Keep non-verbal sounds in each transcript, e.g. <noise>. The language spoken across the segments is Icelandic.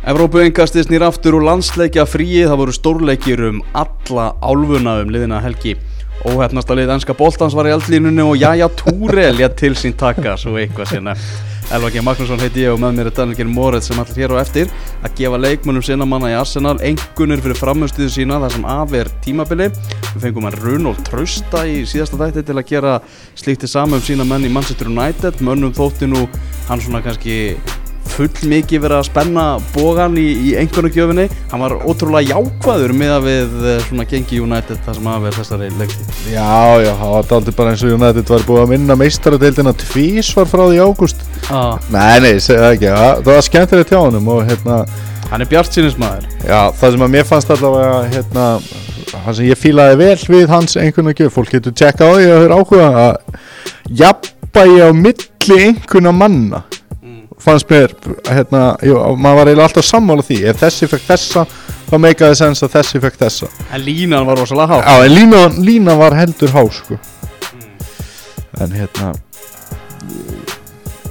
Evrópuengasti snýr aftur úr landsleikja fríi, það voru stórleikir um alla álfuna um liðina helgi. Óhefnasta lið ennska boltans var í eldlínunni og Jaja Túre létt til sín taka, svo eitthvað sérna. Elva G. Magnússon heiti ég og með mér er Daniel G. Moritz sem allir hér á eftir að gefa leikmunum sinna manna í Arsenal engunir fyrir framhaustuðu sína þar sem af er tímabili. Við fengum hann Runolf Trausta í síðasta þætti til að gera slíkti saman um sína menn í Manchester United. Mönnum þótti nú hann svona kannski full mikið verið að spenna bógan í, í einhvern gjöfinni hann var ótrúlega jákvæður með að við eh, svona gengi United það sem aðverð þessari leikti Já, já, það var aldrei bara eins og United var búið að minna meistaradeildina tvís var frá því ágúst. Ah. Nei, nei, segja það ekki, það, var skemmtilegt hjá honum og hérna, Hann er bjart sínismæður já, það sem að mér fannst allavega, hérna, það sem ég fílaði vel við hans einhvern veginn, fólk getur tjekka á því að höfður áhuga að jafnba ég á milli einhverna manna fannst mér, hérna, jú, maður var eiginlega alltaf sammála því, ef þessi fekk þessa þá meikaði sens að þessi fekk þessa. En línan var rosalega há. Já, en lína, lína var heldur há sko. En hérna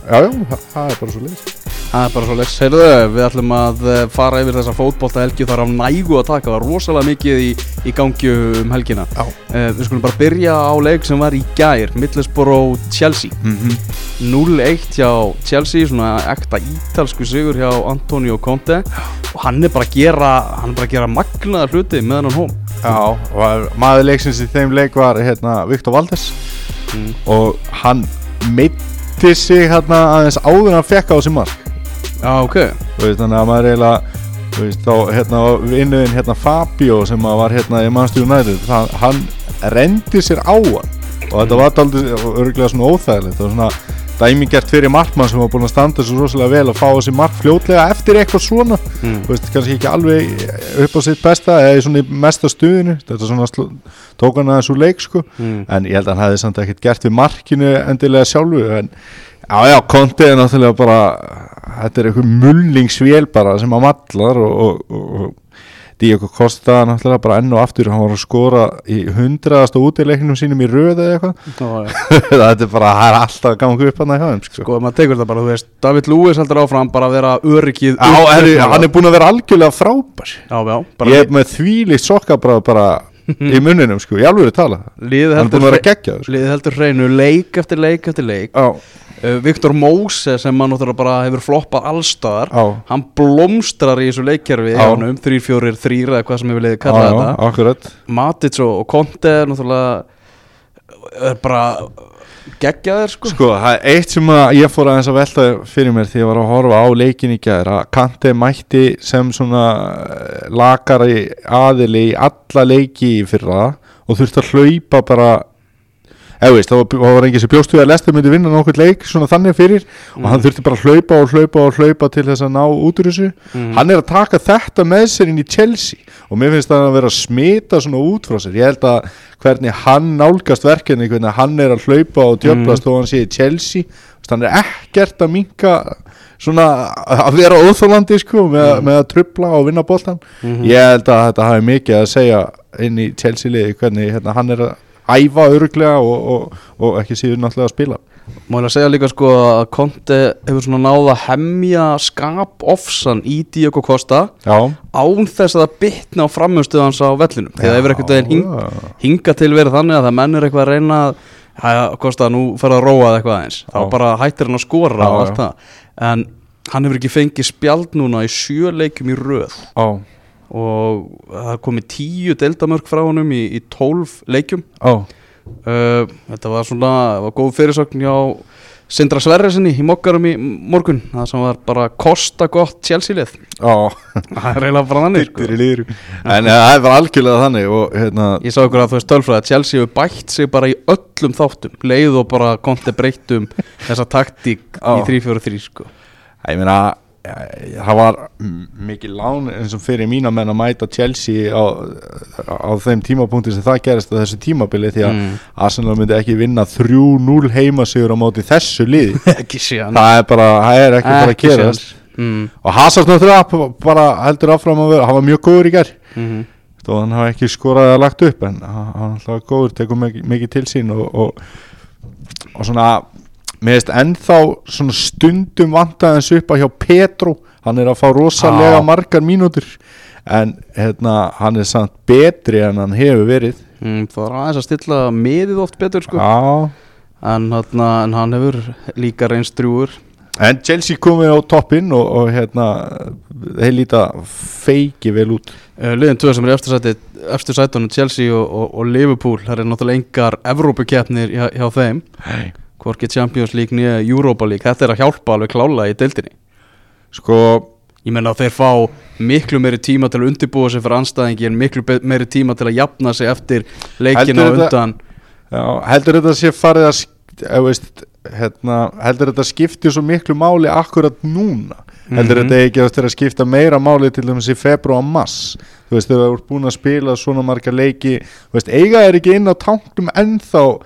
Já, já, það það er bara svo leys Það er bara svo leiks, heyrðu, við ætlum að eh, fara yfir þessa fótbolta helgi þar af nægu að taka, það var rosalega mikið í, í gangi um helgina. Já. uh, Við skulum bara byrja á leik sem var í gær, Middlesbrough Chelsea. Mm -hmm. 0-1 hjá Chelsea, svona ekta ítalsku sigur hjá Antonio Conte. Og hann er bara að gera, hann er bara að gera magnaðar hluti meðan hann hóm. Já, og maður leiksins í þeim leik var hérna Viktor Valdes. Mm. og hann meitti sig hérna aðeins áður hann fekk á sig mark Já, ok. Þú veist, þannig að maður eiginlega veist, þá hérna vinnuðin hérna Fabio sem að var hérna í United það, hann rendi sér á hann. Og þetta var aldrei örgulega svona óþægilegt. Það var svona dæmingert fyrir markmann sem var búin að standa svo rosalega vel og fá þessi mark fljótlega eftir eitthvað svona. Mm. veist, kannski ekki alveg upp á sitt besta eða í svona mesta stuðinu. Þetta svona tók hann aðeins úr leik sko. Mm. en ég held að hann hefði samt ekkert gert við markinu endilega sjálfu en já já, Konti er náttúrulega bara þetta er einhver mullingsvél bara sem að mallar og, og, og, og Diego Costa náttúrulega bara enn og aftur hann var að skora í hundraðasta útileiknum sínum í röð eða eitthvað. Þetta <laughs> er bara, það er alltaf að ganga upp að hjá þeim sko. Sko, maður tekur þetta bara, þú veist, David Lewis heldur áfram bara að vera öryggið Já, hann er búin að vera algjörlega frábær. Já, já, bara Ég er með þvílíkt sokkabráð bara í munninum sko, ég alveg er tala að vera geggjaður sko. Liðið heldur hreinu leik eftir leik eftir leik. Já, uh, Viktor Mose sem náttúrulega bara hefur floppað allstaðar já, Hann blómstrar í þessu leikkerfi á um 3-4-3 eða hvað sem hefur liðið já, kallað þetta. Matic og, Conte er bara geggjaðir sko. Sko, það er eitt sem að ég fór aðeins að velta fyrir mér því ég var að horfa á leikin í gæðir að Kante mætti sem svona eh, lakari aðili í alla leiki í fyrra og þurfti að hlaupa bara eða veist, það var, engin sem bjóst við að Lester myndi vinna nokkuð leik svona þannig fyrir og hann þurfti bara að hlaupa og hlaupa og hlaupa til þess að ná út úr þessu. Mm. hann er að taka þetta með sér inn í Chelsea og mér finnst það að vera að smita svona út frá sér, ég held að hvernig hann nálgast verkefni, hvernig hann er að hlaupa og djöflast og hann sé í Chelsea hann er ekkert að minka svona að vera óþólandi sko með, með að trubla og vinna boltan Mhm. ég held að þetta hafi mikið að segja inn í Chelsea liði hvernig hérna, hann er að æfa örglega og, og, og ekki síður náttúrulega að spila. Má ég að segja líka sko að Conte hefur svona náð að hemja skap ofsan í Diego Costa Já, án þess að það bitna á framhjumstuð hans á vellinum. Því það hefur ekkert veginn hing, hinga til verið þannig að það mennur eitthvað að reyna að Costa nú fer að róa eitthvað aðeins. Þá bara hættir hann að skora Já, og allt það. En hann hefur ekki fengið spjald núna í sjö leikum í röð. Já, og það komið tíu deildamörk frá honum í, í tólf leikum já, uh, þetta var svona var góð fyrirsögn hjá Sindra Sverresinni í mokkarum í morgun. Það sem var bara kosta gott Chelsea-lið já <laughs> það er eiginlega bara þannig sko. En ja, það er bara algjörlega þannig og hérna Ég sá ykkur að þú veist tölfræði að Chelsea hefur bætt sig bara í öllum þáttum. Leið og bara konti breyttum <laughs> þessa taktík Já. í 3-4-3 sko. ég meina eh, það var mikið lán eins og fyrir mína menn að mæta Chelsea á, á þeim tímapunkti sem það gerist á þessu tímabili því að Mm. Arsenal myndi ekki vinna 3-0 heimasigur á móti þessu <laughs> ekki sé það er bara, það er ekki bara að gerast. mm. og Hazard náttúrulega bara heldur áfram að vera, hann var mjög góður í gær. Mm þó hann hafa ekki skorað að lagt upp en hann alltaf góður, tekur mikið, mikið til sín og, og, og svona mér veist ennþá svona stundum vantaðins upp að hjá Petro hann er að fá rosalega Já. margar mínútur. En hérna, hann er samt betri en hann hefur verið. Mm, það er aðeins að stilla miðið oft betur sko. Já, en, þarna, en hann hefur líka reynst drjúur en Chelsea komið á toppinn og, og hérna þeir líta feiki vel út. Uh, liðin tvö sem er eftir eftir sætunum Chelsea og, og, og Liverpool það er náttúrulega engar Evrópukeppnir hjá, hjá þeim. Hey. Hvorki Champions League nýja Europa League. Þetta er að hjálpa alveg klála í deildinni. Sko, ég menna að þeir fá miklu meiri tíma til að undirbúa sig fyrir anstæðingi en miklu meiri tíma til að jafna sig eftir leikina Heldur og undan. Já, heldur þetta sé farið að veist, hérna, heldur þetta skipti svo miklu máli akkurat núna? Heldur Mhm. þetta ekki að þetta skipta meira máli til dæmis í februar og mars? Þú veist, þegar þú ert búin að spila svona marga leiki þú veist, eiga er ekki inn á tanknum ennþá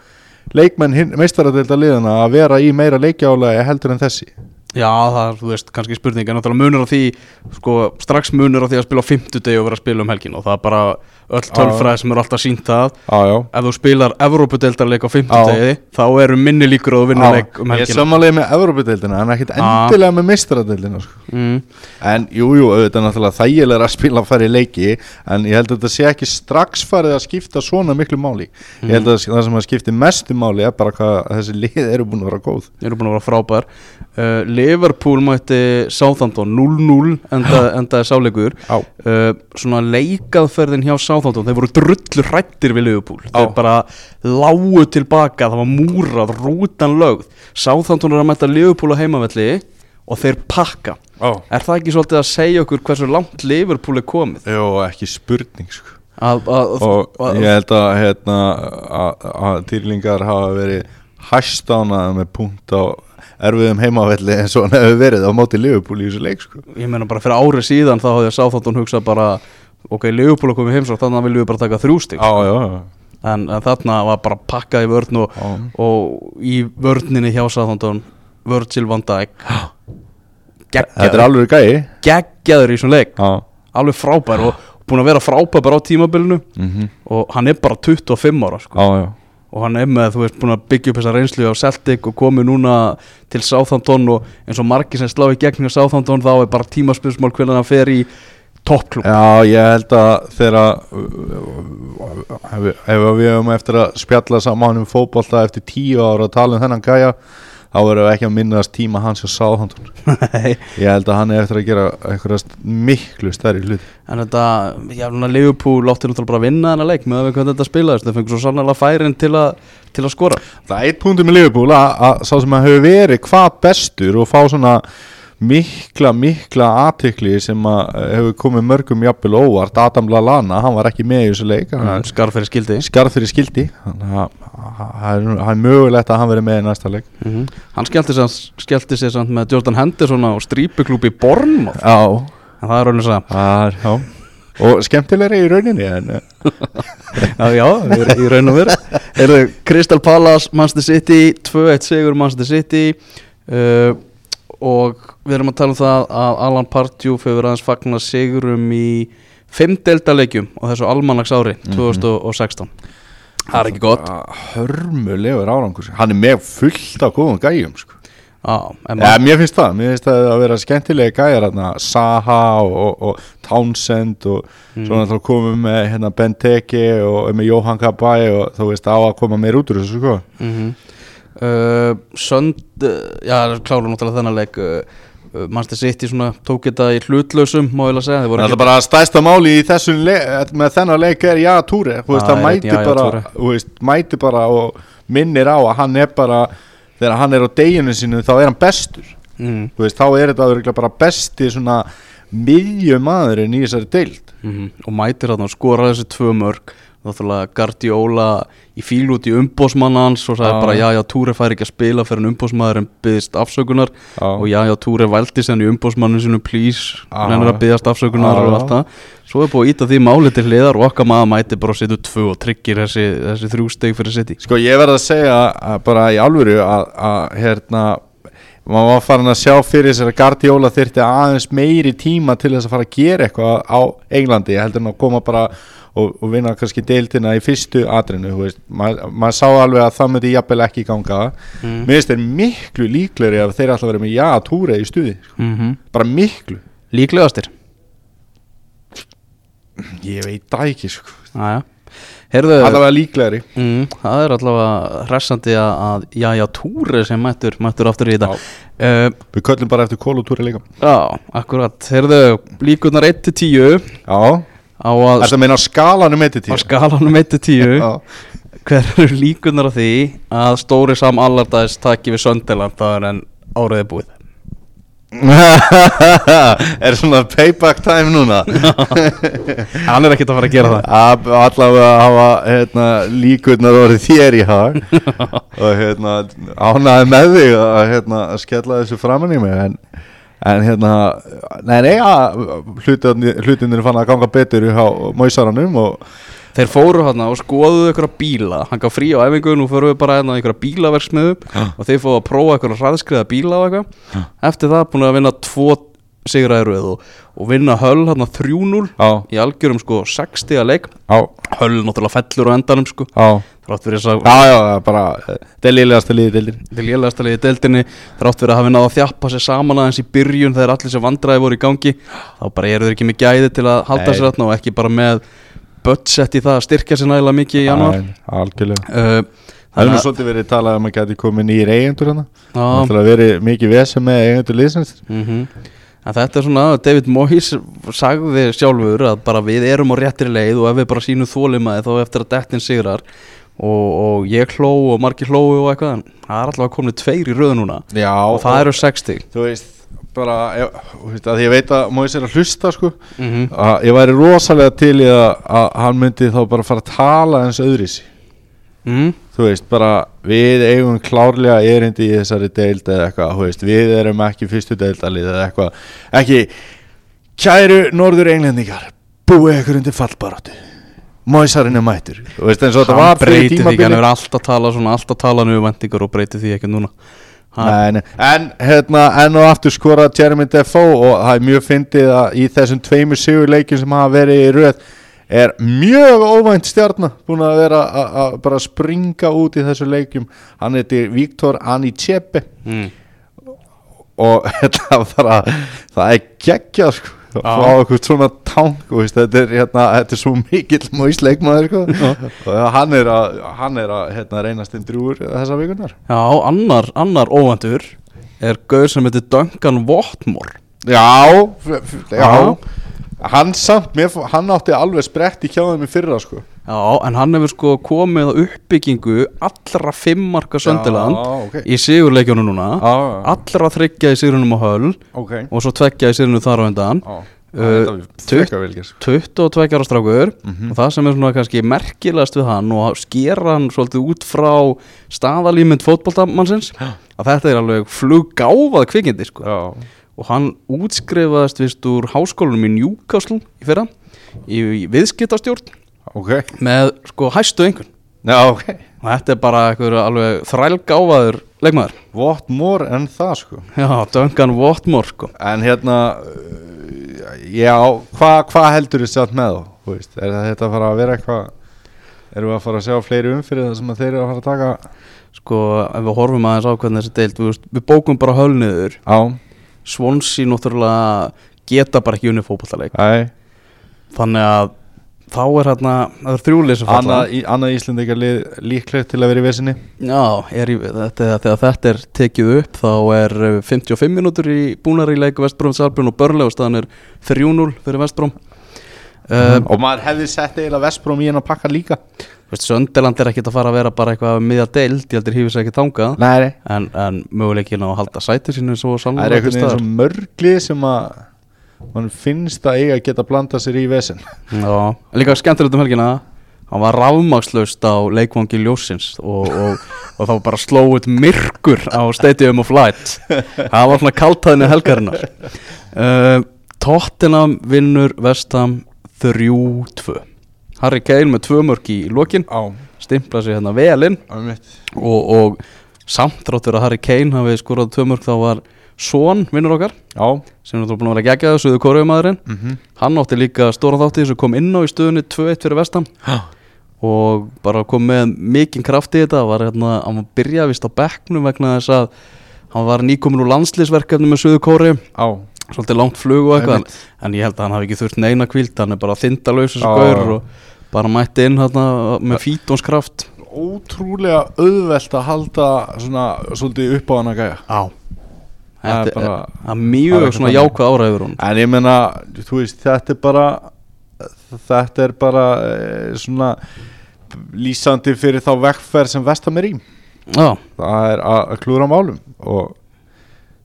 leikmenn meistaradölda liðana að vera í meira leikjálega heldur en þessi Já, það er, þú veist, kannski spurning en náttúrulega munur á því, sko, strax munur á því að spila á fimmtudegi og vera að spila um helgin og það er bara öll tölfræði sem eru alltaf sínt það. Já, já. Ef þú spilar Evrópudeildarleik á fimmtudegi þá eru minni líkur að þú vinna leik um Ég er helgina. samanlega með Evropadeildina en ekkert Já. endilega með meistaradeildina sko. mm. En jú, jú, auðvitað náttúrulega þægilega að spila að fara í leiki en ég held að þetta sé ekki strax farið að skipta svona miklu máli. Ég held að það sem að skipti mestu máli er bara hvað þessi lið eru búin að vera góð Þeir Liverpool mætti Southampton 0-0 enda, endaði sáleikur. Á, uh, svona leikaðferðin hjá Southampton þeir voru drullur hrættir við Liverpool. Þeir Já. bara lágu tilbaka það var múrað, rútan lögð. Southampton er að mæta Liverpool á heimavelli og þeir pakka. Á. Er það ekki svolítið að segja okkur hversu langt Liverpool er komið? Jó, ekki spurning sko. að, að, Og að, ég held að, hérna, týrlingar hafa verið hæstánað með punkt á erfiðum heimavelli eins og hann hefur verið á móti Liverpool í þessu leik sko. ég meina bara fyrir árið síðan þá hafði Southampton hugsað bara ok, Liverpool er komið heimsótt þannig að viljum við bara taka þrjústig Já, já, já, en, en þarna var bara pakkað í vörn og, og í vörninni hjá Southampton Virgil van Dijk. Þetta er alveg gæi. Geggjaður í svona leik. Já, alveg frábær og búin að vera frábær bara á tímabilinu. Mhm, og hann er bara 25 ára sko. já, já og hann er með, þú veist, búin að byggja upp þessa reynslu á Celtic og komið núna til Southampton og eins og margir sem slá í gegn hjá Southampton þá er bara tímaspilsmál hvernig hann fer í toppklub Já, ég held að þegar ef, við hefum eftir að spjalla saman um fótbolta eftir tíu ára að tala um þennan gæja þá verðum við ekki að minnast tíma hans og sáðhandun <laughs> ég held að hann er eftir að gera einhverjast miklu stærri hlut en þetta, já, núna Liverpool átti náttúrulega bara að vinna þennan leik með að við hvernig þetta spilaðist, það fengur svo sannlega færin til að, til að skora. Það er eitt punktur með Liverpool að, að sá sem að hefur verið hvað bestur og fá svona mikla, mikla aðtikli sem að eh, hefur komið mörgum jafnvel óvart. Adam Lallana, hann var ekki með í þessu leik hann mm. skarf fyrir skildi. skarð fyrir skildi. Það er- mögulegt að hann verið með í næsta leik. Mm hann skellti sér samt með Jordan Henderson á strípuklúpi Bornmoth Já, en það er raunin er, já. Og skemmtilegri í rauninni en eh, <laughs> Já, já, í raun og veru. Erðu, Crystal Palace, Manchester City 2-1 sigur Manchester City uh, og við erum að tala um það að Alan Partjúf hefur aðeins fagnar sigurum í fimm deildaleikjum á þessu almanags ári 2016 Það er ekki gott. Hörmulegur árangur hann er með fullt af góðum gæjum sko. En ja, mér finnst það, mér finnst það að vera skemmtilegi gæjar hérna, Saha og, og, og Townsend og Mm. svo náttúrulega komum með hérna, Benteke og með Johan Kabay og þú veist á að koma meir út úr þessu sko. mm uh, Sönd uh, Já, kláru náttúrulega þennan leik uh, Manchester City tók þetta í hlutlausum má ég að segja, Það er bara stæsta máli í þessum með þennan leik er Já Túri, það mæti mæti bara og minnir á að hann er bara þegar hann er á deginu sinu þá er hann bestur. Mm. veist, þá er þetta bara besti miðjum maðurinn í þessari deild. Mm og mætir hann og skorar þessi tvö mörg náttúrulega Guardiola í fíl út í umbósmann hans og sagði Já. bara já já Túri fær ekki að spila fyrir en umbósmaðurinn byggðist afsökunar Já. og já já Túri vældi sen í umbósmannu sinu please, Já. hann er að byggðast afsökunar og allt það svo er búið að íta því máli til hliðar og okkar maður mæti bara og setur tvö og tryggir þessi, þessi þrjú steg fyrir sitt Sko ég verð að segja að bara í alvöru að, að hérna maður var farin að sjá fyrir sér að Guardiola þyrfti aðeins meiri tíma til þess að fara að gera eitthvað á Englandi heldur en að koma bara og, og vinna kannski deildina í fyrstu atrinu maður mað sá alveg að það myndi jafnvel ekki ganga. Mm. mér finnst þeir miklu líklegri að þeir alltaf verið með já túri í stuði, mm -hmm. bara miklu. Líklegastir? Ég veit það ekki sko. Aja. Heyrðu, Allavega líklegri. Mm, það er allavega hressandi að, að Jæja Túri sem mættur, mættur aftur í þetta. Uh, Við köllum bara eftir kólutúri líka. Já, akkurat, heyrðu, líkurnar 1-10 Já á að Þetta meina á skalanum 1 á til 10 skalanum 1-10 Já. Hver eru líkunar á því að Stóri Sam Allardyce taki við Söndeland það en áriði búið? <laughs> Er svona payback time núna? <laughs> Hann er ekkert að fara að gera það. Að- Allavega hafa hérna, líkurnar orðið þér í hag. <laughs> Og hérna, ánaði með þig að, hérna, skella þessu framan í mig en, en hérna nei, nei, hlutinir, hlutinir fann að ganga betur í másaranum og þeir fóru hann og skoðuðu ykkur bíla. Hann gaf frí á æfingu, nú fóru við bara hérna ykkur bílaverksmiðu og þeir fóðu að prófa ykkur hraðskriða bíla og eitthvað. Eftir það búin að vinna tvo sigraðir og, og vinna höll hann 3-0 á, í algjörum sko 60 að leik. Á, höll náttúrulega fellur á endanum sko. Þrátt fyrir þess að það er bara Það er liðlegasta liðið deildin til lélegasta liði deildinni. Þrátt fyrir að hafa náða að þjappa sér saman aðeins í byrjun þegar allir sem vandræði voru í gangi þá bara eru þeir ekki með gæði til að halda Nei. sér þarna og ekki bara með budget í það að styrkja sér nægilega mikið í januar Algjörlega. Uh, Það er nú svolítið verið talað um að geti komið nýjir eigendur hana Já. Það er verið mikið vesum með eigendur liðsins. Mhm. En þetta er svona, David Moyes sagði sjálfur að bara við erum á réttri leið og ef við bara sínum þólimaði þá eftir að dettin sigrar og, og ég hló og margir hlóu og eitthvað en það er alltaf komið tveir í röðu núna. Já. Og það eru 60 Þú veist, bara ég, að Ég veit að Móis er að hlusta sko. Mm -hmm. að Ég væri rosalega til í að, að hann myndi þá bara fara að tala eins öðrisi mm. Þú veist, bara við eigum klárlega erindi í þessari deild eða eitthvað, þú veist, við erum ekki fyrstu deildalið eða eitthvað. Ekki, kæru norður englendingar búið ykkur undir fallbaráttu. Móisarinn er mættur. Þú veist, eins og þetta var fyrir breytir því hann hefur alltaf talað svona, alltaf talað um vendingar og breytir því ekki núna. Nei. En hérna, enn og aftur skora Jeremy Defoe og það er mjög fyndið að í þessum tveimur sigurleikin sem hafa verið í röð er mjög óvænt stjarnar búin að vera að- bara springa út í þessu leikjum hann heitir Viktor Anichepe mm. og <laughs> þetta bara það er geggjað sko Já. fá eitthvað svona tang veist, þetta, er, hérna, þetta er svo mikill móis leikmaður sko. og hann er að, hann er að hérna, reynast inn drúur þessa vikunar já, annar, annar óvendur er gauður sem heitir Duncan Watmore Já, já. Hann samt, mér, hann átti alveg sprett í kjáðum í fyrra sko já, en hann hefur sko komið á uppbyggingu allra fimmarka Söndiland Já, ok. í sigurleikjónu núna Já, já. allra þryggja í sigurunum á höll Ok og svo tveggja í sigurunum þar á Já, Uh, þetta er frekar vel gert, sko. 22 ára strákur Mhm. og það sem er svona kannski merkilegast við hann og skera hann svolítið út frá staðalímynd fótboltamannsins að þetta er alveg fluggáfað kvikindi sko. Já, og hann útskrifaðist vist úr háskólanum í Newcastle í fyrra í, viðskiptastjórn. Ok. Með sko hæstu einhvern Já, ok. Og þetta er bara eitthvað alveg þrælgáfaður leikmaður. What more en það sko. Já, Duncan Watmore sko. En hérna uh, Já, hvað hva heldur þið satt með? Þú er þetta að fara að vera eitthvað Erum við að fara að sjá fleiri umfyrir það sem þeir eru að fara að taka? Sko ef við horfum aðeins á hvernig þessi deild við, við bókum bara hölniður Á, Swansea náttúrulega geta bara ekki unni fótballtaleik æ þannig að þá er hérna það er þrjúlið sem falla. Annað, í, annað Íslendingar lið líklegt til að vera í vesinni. Já, er í, þetta, þegar þetta er tekið upp þá er eh, 55 mínútur í búnar í leiku Vestbróms Albjörn og Börle og staðan er 3-0 fyrir Vestbróm uh, Og maður hefði sett eiginlega Vespróm í henn að pakka líka. Veist, Sönderland er ekkert að fara að vera bara eitthvað miðja deild, ég heldur hífis ekki nei en, en möguleikin að halda sæti sínu svo Það er einhvern veginn svo mörglið sem að mann finnst að eiga að geta blanda sér í vesin Já, líka skemmtilegt um helgina hann var rafmakslaust á leikvangi ljósins og, og, og þá bara slóið myrkur á Stadium of Light. Það var svona kaltaðinu helgarinnar. <laughs> Uh, Tottenham vinnur Vestham 3-2 Harry Kane með tvö mörk í lokin. Stimpla sig hérna vel inn á mitt og, og samtráttur að Harry Kane hafi skorað tvö mörk þá var Son vinnur okkar Já sem er búin að vera geggjað Suðu Kóruðumadurinn mm -hmm. hann átti líka stóran þátti sem kom inn á í stöðunni 2-1 fyrir vestam og bara kom með mikinn kraft í þetta var hérna, hann var byrjað vist á bekknum vegna þess að hann var nýkomin úr landslýsverkefni með Suðu Kóri Á svolítið langt flug og eitthvað Einmitt. en ég held að hann hafi ekki þurft neina kvíld hann er bara Já, gaur já. og bara mætti inn hérna með fítónskraft ótrúlega auðvelt að halda svona svolítið upp á hann að gæja. Á Það er bara- er mjög svona jákvæð áræður hún en ég meina, þú veist, þetta er bara þetta er bara eh, svona lýsandi fyrir þá vekkferð sem vestam er í. Já, það er að að klúra málum og, og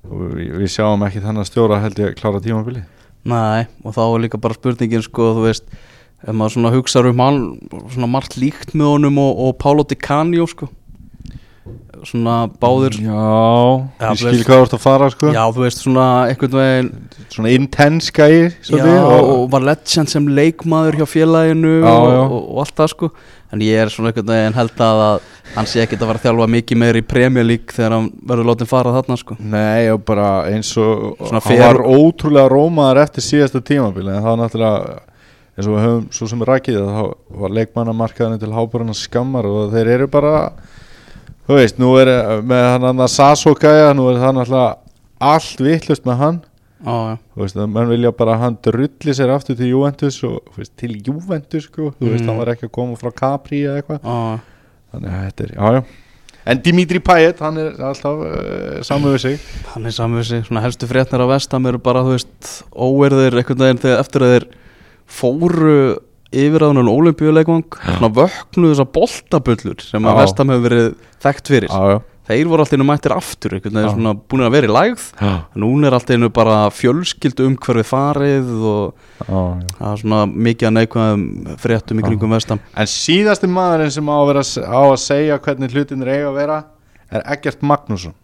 við, sjáum ekki þannig að stjóra held ég klára tímabili nei og þá er líka bara spurningin sko þú veist ef maður svona hugsaður um hann svona margt líkt með honum og, og Pálo Di Canio sko. Svona báðir já, Já, ég skil hvað þú ert að fara sko. Já, þú veist svona einhvern veginn svona intense Já, svolítið, og, var legend sem leikmaður hjá félaginu Já, og, já. og, og allt það sko En ég er svona einhvern veginn held að, að hann sé ekkert að fara að þjálfa mikið meir í League þegar hann verður látið fara þarna sko. Nei, og bara eins og Svona hann var ótrúlega rómaður eftir síðasta tímabili en það var náttúrulega eins og við höfum svo sem rakið það þá var leikmannamarkaðinu til hábúruna skammar og þeir eru bara þú veist, nú er með hann að Sasso gæja, nú er það náttúrulega allt vittlust með hann Að mann vilja bara að hann drulli sér aftur til Juventus og veist, til Juventus sko, þú veist, Mm. hann var ekki að koma frá Capri eða eitthvað, já, þannig að þetta er, já, já. En Dimitri Payet, hann er alltaf uh, saman við sig. Hann er samið sig. Svona helstu frétnir á vestam eru bara, þú veist, óerðir einhvern veginn þegar eftir að þeir fóru yfir að hann olimpíuleikvang Svona vöknuðu þessar boltabullur sem að Já. vestam hefur verið þekkt fyrir. Já, já, Þeir voru alltaf mættir aftur einhvern veginn Já. svona búin að vera í lægð. Já, Núna er alltaf einu bara fjölskyldu umhverfið farið og já, já. það er svona mikið að neikvæðum fréttum í kringum vestam En síðasti maðurinn sem á að, vera, á að segja hvernig hlutinir eiga að vera er Eggert Magnússon.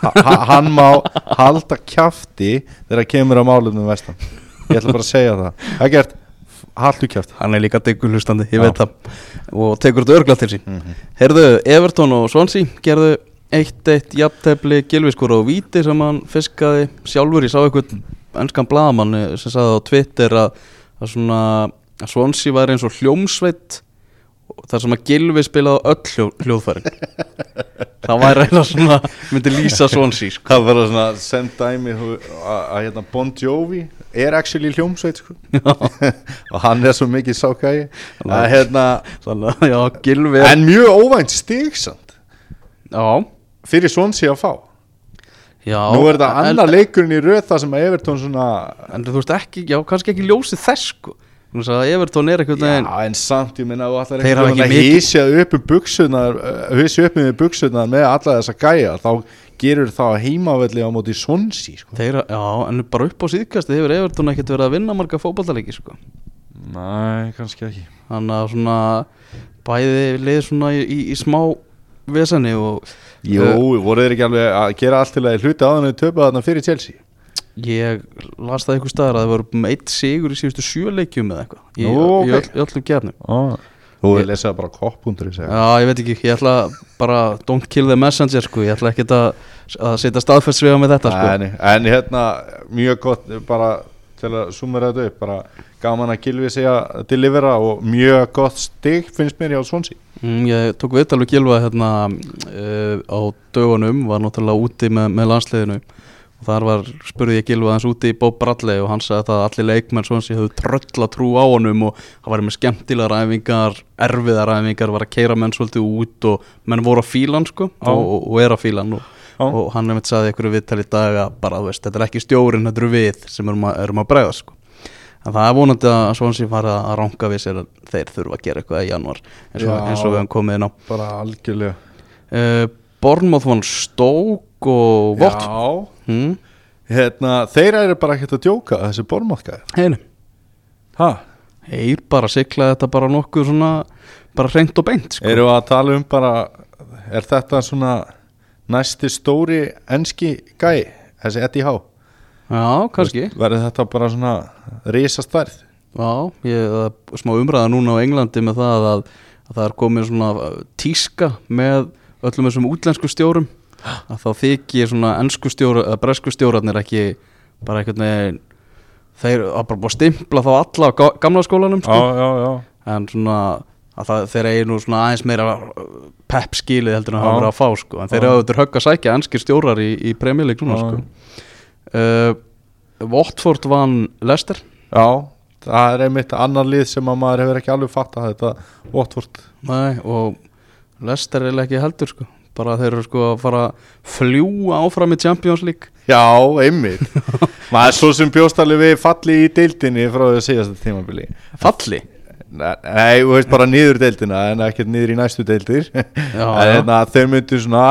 Ha, ha, Hann má halda kjafti þegar kemur á málunum vestan. Ég ætla bara að segja það. Eggert, haldu kjafti. Hann er líka diggur hlustandi, ég Já. veit það. Og tekur þetta örgla til sín. Mm -hmm. Herðu, Everton og Swansea gerðu 1-1 jafntefli Gilviskur og Víti sem hann fiskaði sjálfur, ég sá einhvern ennskan blaðamann sem sagði á Twitter að, að svona að Swansea væri eins og hljómsveit þar sem að Gilvi spilaði öll hljó, hljóðfærin. <laughs> Það væri eiginlega svona myndi lýsa Swansea sko. Það verður svona send dæmi að hérna Bon Jovi er actually hljómsveit sko. <laughs> og hann er svo mikið sákægi að hérna þannig að já, er, en mjög óvænt stigsamt já, fyrir Swansea að fá já Nú er þetta en- annar leikurinn í röð það sem að Everton svona en þú veist ekki, já, kannski ekki ljósið þess sko Þú veist að Everton er veginn Já, en samt, ég minna, ætlar Þeir hafa ekki að mikið- hísja upp um buksunar hísja upp um buksunar með alla þessa gæja þá gerur það heimavelli á móti Swansea sko. Já, en bara upp á síðkasti hefur Everton ekkert verið að vinna marga fótballtaleiki sko. Nei, kannski ekki Þannig að svona bæði leið svona í, í, í smá veseni og Jú, voru þeir ekki alveg að gera allt til að hluti á þannig töpu þarna fyrir Chelsea? Ég las það einhver staðar að það voru með eitt sigur í síðustu sjöleikjum eða eitthvað. Í, Nú, í, ok. öll, í öllum gefnum ah. Þú er lesað bara kopp.ri segja Já, ég veit ekki, ég ætla bara don't kill the messenger sko, ég ætla ekki að, að setja staðfæstsvega með þetta sko. en, en hérna, mjög gott bara til að sumera þetta upp bara gaman að Gilvi segja að delivera og mjög gott stig finnst mér hjá Swansea mm, Ég tók viðtal við Gilva hérna uh, á dögunum, var náttúrulega úti með, með landsliðinu og þar var, spurði ég Gilva hans úti í Bob Bradley og hann sagði að allir leikmenn svona sem hefðu tröll að trú á honum og hann var með skemmtilegar æfingar, erfiðar æfingar, var að keira menn svolítið út og menn voru að fíla hann sko Já. og, og, og er að fíla hann og, Já. og hann hefði sagði ykkur viðtal í dag að bara, þú veist, þetta er ekki stjórin, þetta eru við sem erum að, erum að bregða sko En það er vonandi að Swansea fara að ranka við sér að þeir þurfa að gera eitthvað í januar eins og, Já. eins og við hefum komið inn á bara algjörlega uh, Bornmoth vann Stók og Vott hmm? hérna, þeir eru bara ekkert að djóka þessi Hæ? þeir bara sigla þetta bara nokkuð svona bara hreint og beint sko. Við að tala um bara er þetta svona næsti stóri enski gæi þessi Eddie Há Já, kannski verður þetta bara svona risastærð Já, ég, það er smá umræða núna á Englandi með það að, að það er komið svona uh, tíska með öllum þessum útlensku stjórum að þá þykir svona ennsku stjóra eða bresku stjórarnir ekki bara einhvern veginn þeir að bara búið að stimpla þá alla á ga- gamla skólanum sko. já, já en svona að það, þeir eigi nú svona aðeins meira uh, pepp skilið heldur en að Já. hafa verið að fá sko. en þeir Já. hafa þetta högg að sækja ennskir stjórar í, í premjöleik núna Já. sko. Uh, Watford vann Leicester. Já, það er einmitt annar lið sem að maður hefur ekki alveg fattað þetta Watford. Nei, og Leicester er ekki heldur sko. Bara þeir eru sko að fara að fljúa áfram í Champions League. Já, einmitt. <laughs> Maður er svo sem bjóstalið við falli í deildinni frá því að segja þetta tímabili. Falli Nei, þú veist bara niður deildina en ekkert niður í næstu deildir. En hérna, þeir myndu svona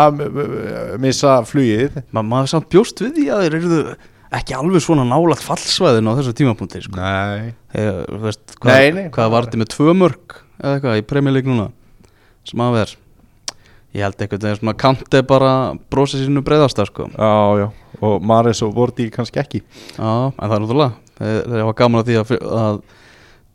missa flugið. Ma, maður samt bjóst við því að þeir eru ekki alveg svona nálat fallsvæðin á þessu tímapunkti sko. Nei. Veist, hvað, Nei, nei. hvað var þetta með tvö mörg eða eitthvað í premjölík núna? Sem að ver. Ég held eitthvað þegar svona kanti bara brosi sínu breyðasta sko. Já, já, og Maris og Vorti kannski ekki. Já, en það er náttúrulega. Þeir, þeir hafa gaman að því að, að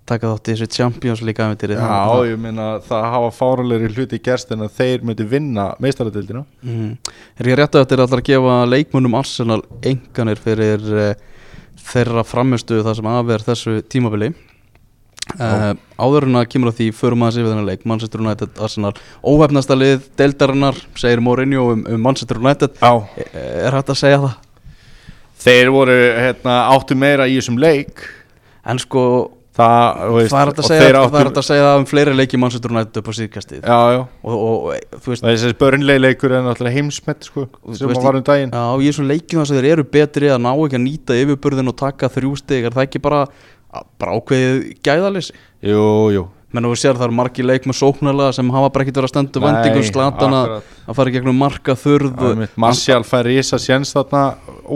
taka þátt í þessu Champions League æfintýri Já, ég meina það hafa fárulegri hluti gerst en að þeir myndu vinna meistaradildina mm. er ég rétt að þetta er alltaf að gefa leikmunum Arsenal enganir fyrir uh, þeirra framistu það sem afver þessu tímabili? Uh, áður en að kemur á því förum aðeins yfir þennan leik. Manchester United Arsenal. Óhefnasta lið deildarinnar segir Mourinho um, um Manchester United. Já. Er, er hægt að segja það? Þeir voru hérna, áttu meira í þessum leik. En sko Það, veist, það er hægt að segja, það er áttu að segja það um fleiri leiki Manchester United upp á síðkastið. Já, já. Og, og, og þú veist Þessi börnleileikur er náttúrulega heimsmet sko, sem veist, að var um daginn. Já, í þessum leikjum þess að þeir eru betri að ná ekki að nýta yfirburðin og taka þrjú stig er það ekki bara, bara ákveðið gæðalessi Jú, jú. Menn og við sér það eru margi leik með sóknarlega sem hafa bara ekkert verið að stenda Nei, vendingum slatan að að fara í gegnum marka þurð Það er mitt, Martial fær Rísa séns þarna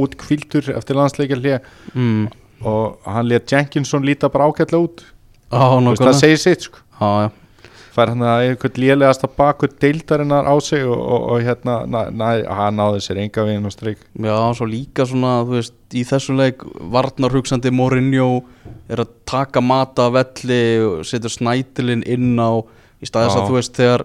út kvildur eftir landsleikjarlið mm, og hann let Jenkinson líta bara ágætlega út nákvæmlega. það segir sitt sko Já, já. fær hann að einhvern lélegasta bakur deildarinnar á sig og, og, og hérna na, na, hann náði sér enga veginn og streik já, svo líka svona þú veist, í þessum leik varnar hugsandi Mourinho er að taka mata velli og setur snætilinn inn á í staðis Já. að þú veist þegar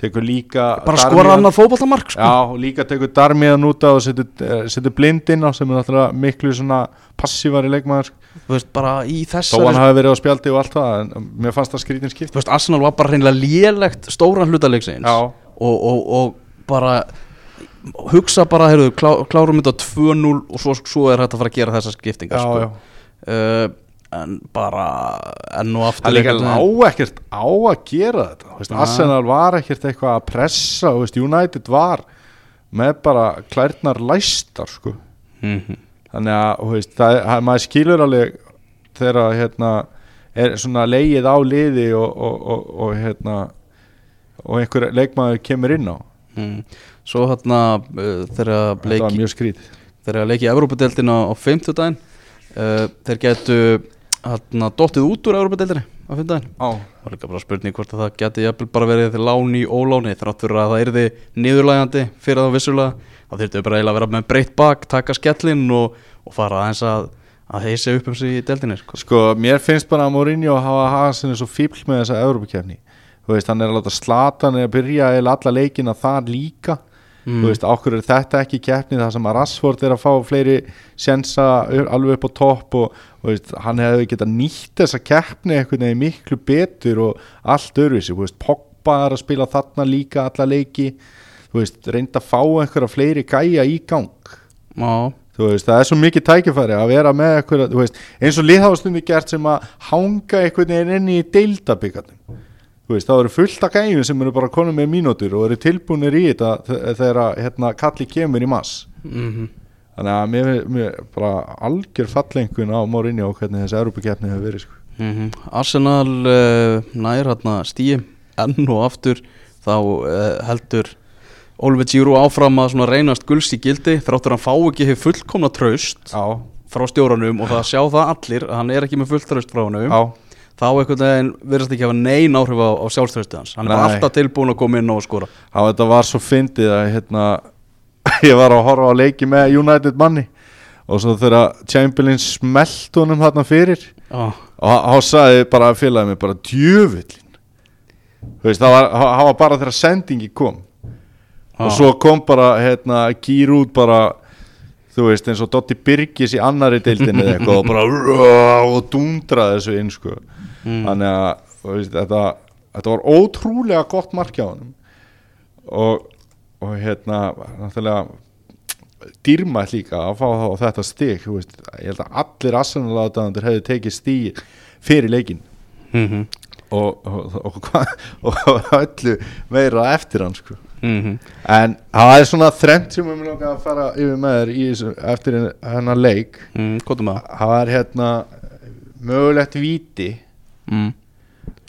tekur líka bara skora annar fótballtamark sko. Já, líka tekur Darmiðan út á og setur, eh, setur blindinn á sem er náttúrulega miklu svona passívari leikmaður þú veist, bara í þó þessari hann hafi verið á spjaldi og allt það en mér fannst það skrítin skipt þú veist, Arsenal var bara reynilega lélegt stóran hlutalegsins Já. og, og, og bara hugsa bara, heyrðu, klá, klárum þetta 2-0 og svo, svo er þetta að fara að gera þessar skiptingar Já, sko. já. Uh, en bara enn og aftur Það líka einhvern lá veginn- ekkert á að gera þetta veist. Arsenal var ekkert eitthvað að pressa veist, United var með bara klærnar læstar sko. Mhm. þannig að veist, það, maður skilur alveg þegar hérna, er svona leið á liði og, og, og, og hérna og einhver leikmaður kemur inn á Mm. Svo hérna þegar leiki, þegar leiki Evrópadeildina á 50 daginn uh, þeir getu hérna dottið út úr Evrópadeildinni á 50 daginn á, og líka bara spurning hvort að það geti jafnvel bara verið til láni í óláni þrátt fyrir að það yrði niðurlægandi fyrir það vissulega. Þá þurftu bara eiginlega að vera með breytt bak taka skellinn og, og fara aðeins að, að heisa upp um sig í deildinni sko. sko, mér finnst bara að Mourinho hafa hafa sinni svo fíbl með þessa Evrópakefni þú veist, hann er að láta slatan að byrja eða alla leikina þar líka Mm. þú veist, ákveður er þetta ekki keppni? Það sem að Rashford er að fá fleiri sensa alveg upp á topp og, og veist, hann hefði getað nýtt þessa keppni veginn miklu betur og allt öðruvísi, þú veist, Pogba er að spila þarna líka alla leiki. Þú veist, reynda að fá einhverja fleiri gæja í gang. Já, veist, það er svo mikið tækifæri að vera með þú veist, eins og liðháðstunni gert sem að hanga einhvern veginn inn í deildabyggarnum. þú veist, það eru fullt af gæjum sem eru bara konum með mínútur og eru tilbúinir í þetta þe- þegar að, hérna, kalli kemur í mass mm þannig að mér, mér bara algjör fallengun á Mourinho og hvernig þessi Európa-keppni hefur verið sko. Mhm. Arsenal uh, nær hérna stíi enn og aftur. Þá uh, heldur Oliver Giroud áfram að reynast gulst í gildi þráttur hann fá ekki hefur fullkomna traust Já, frá stjóranum og það sjá það allir að hann er ekki með fullt traust frá honum. Já, þá einhvern veginn virðast ekki hafa nein áhrif á, á sjálfströstu hans. Hann er alltaf tilbúin að koma inn og skora. Á þetta var svo fyndið að hérna, <laughs> ég var að horfa á leiki með United manni og svo þegar Chamberlain smelt honum þarna fyrir ah, og hann sagði bara félagið mig bara djöfullin þú veist það var, var bara þegar sendingi kom. Og ah, svo kom bara hérna gýr út bara þú veist eins og Dotti Birgis í annari deildinni eða eitthvað og bara <laughs> og dundraði þessu inn sko mm, þannig að veist, þetta, þetta var ótrúlega gott markja á honum og, og hérna náttúrulega dýrmætt líka að fá þá þetta veist, ég held að allir Arsenal-aðdæðandur hefði tekið stig fyrir leikin mm og, og, og, <laughs> og öllu meira eftir hann sko. -hmm. en það er svona þrennt sem við langar að fara yfir með þér þessu, eftir hennar leik mm, það? er hérna mögulegt víti Mm.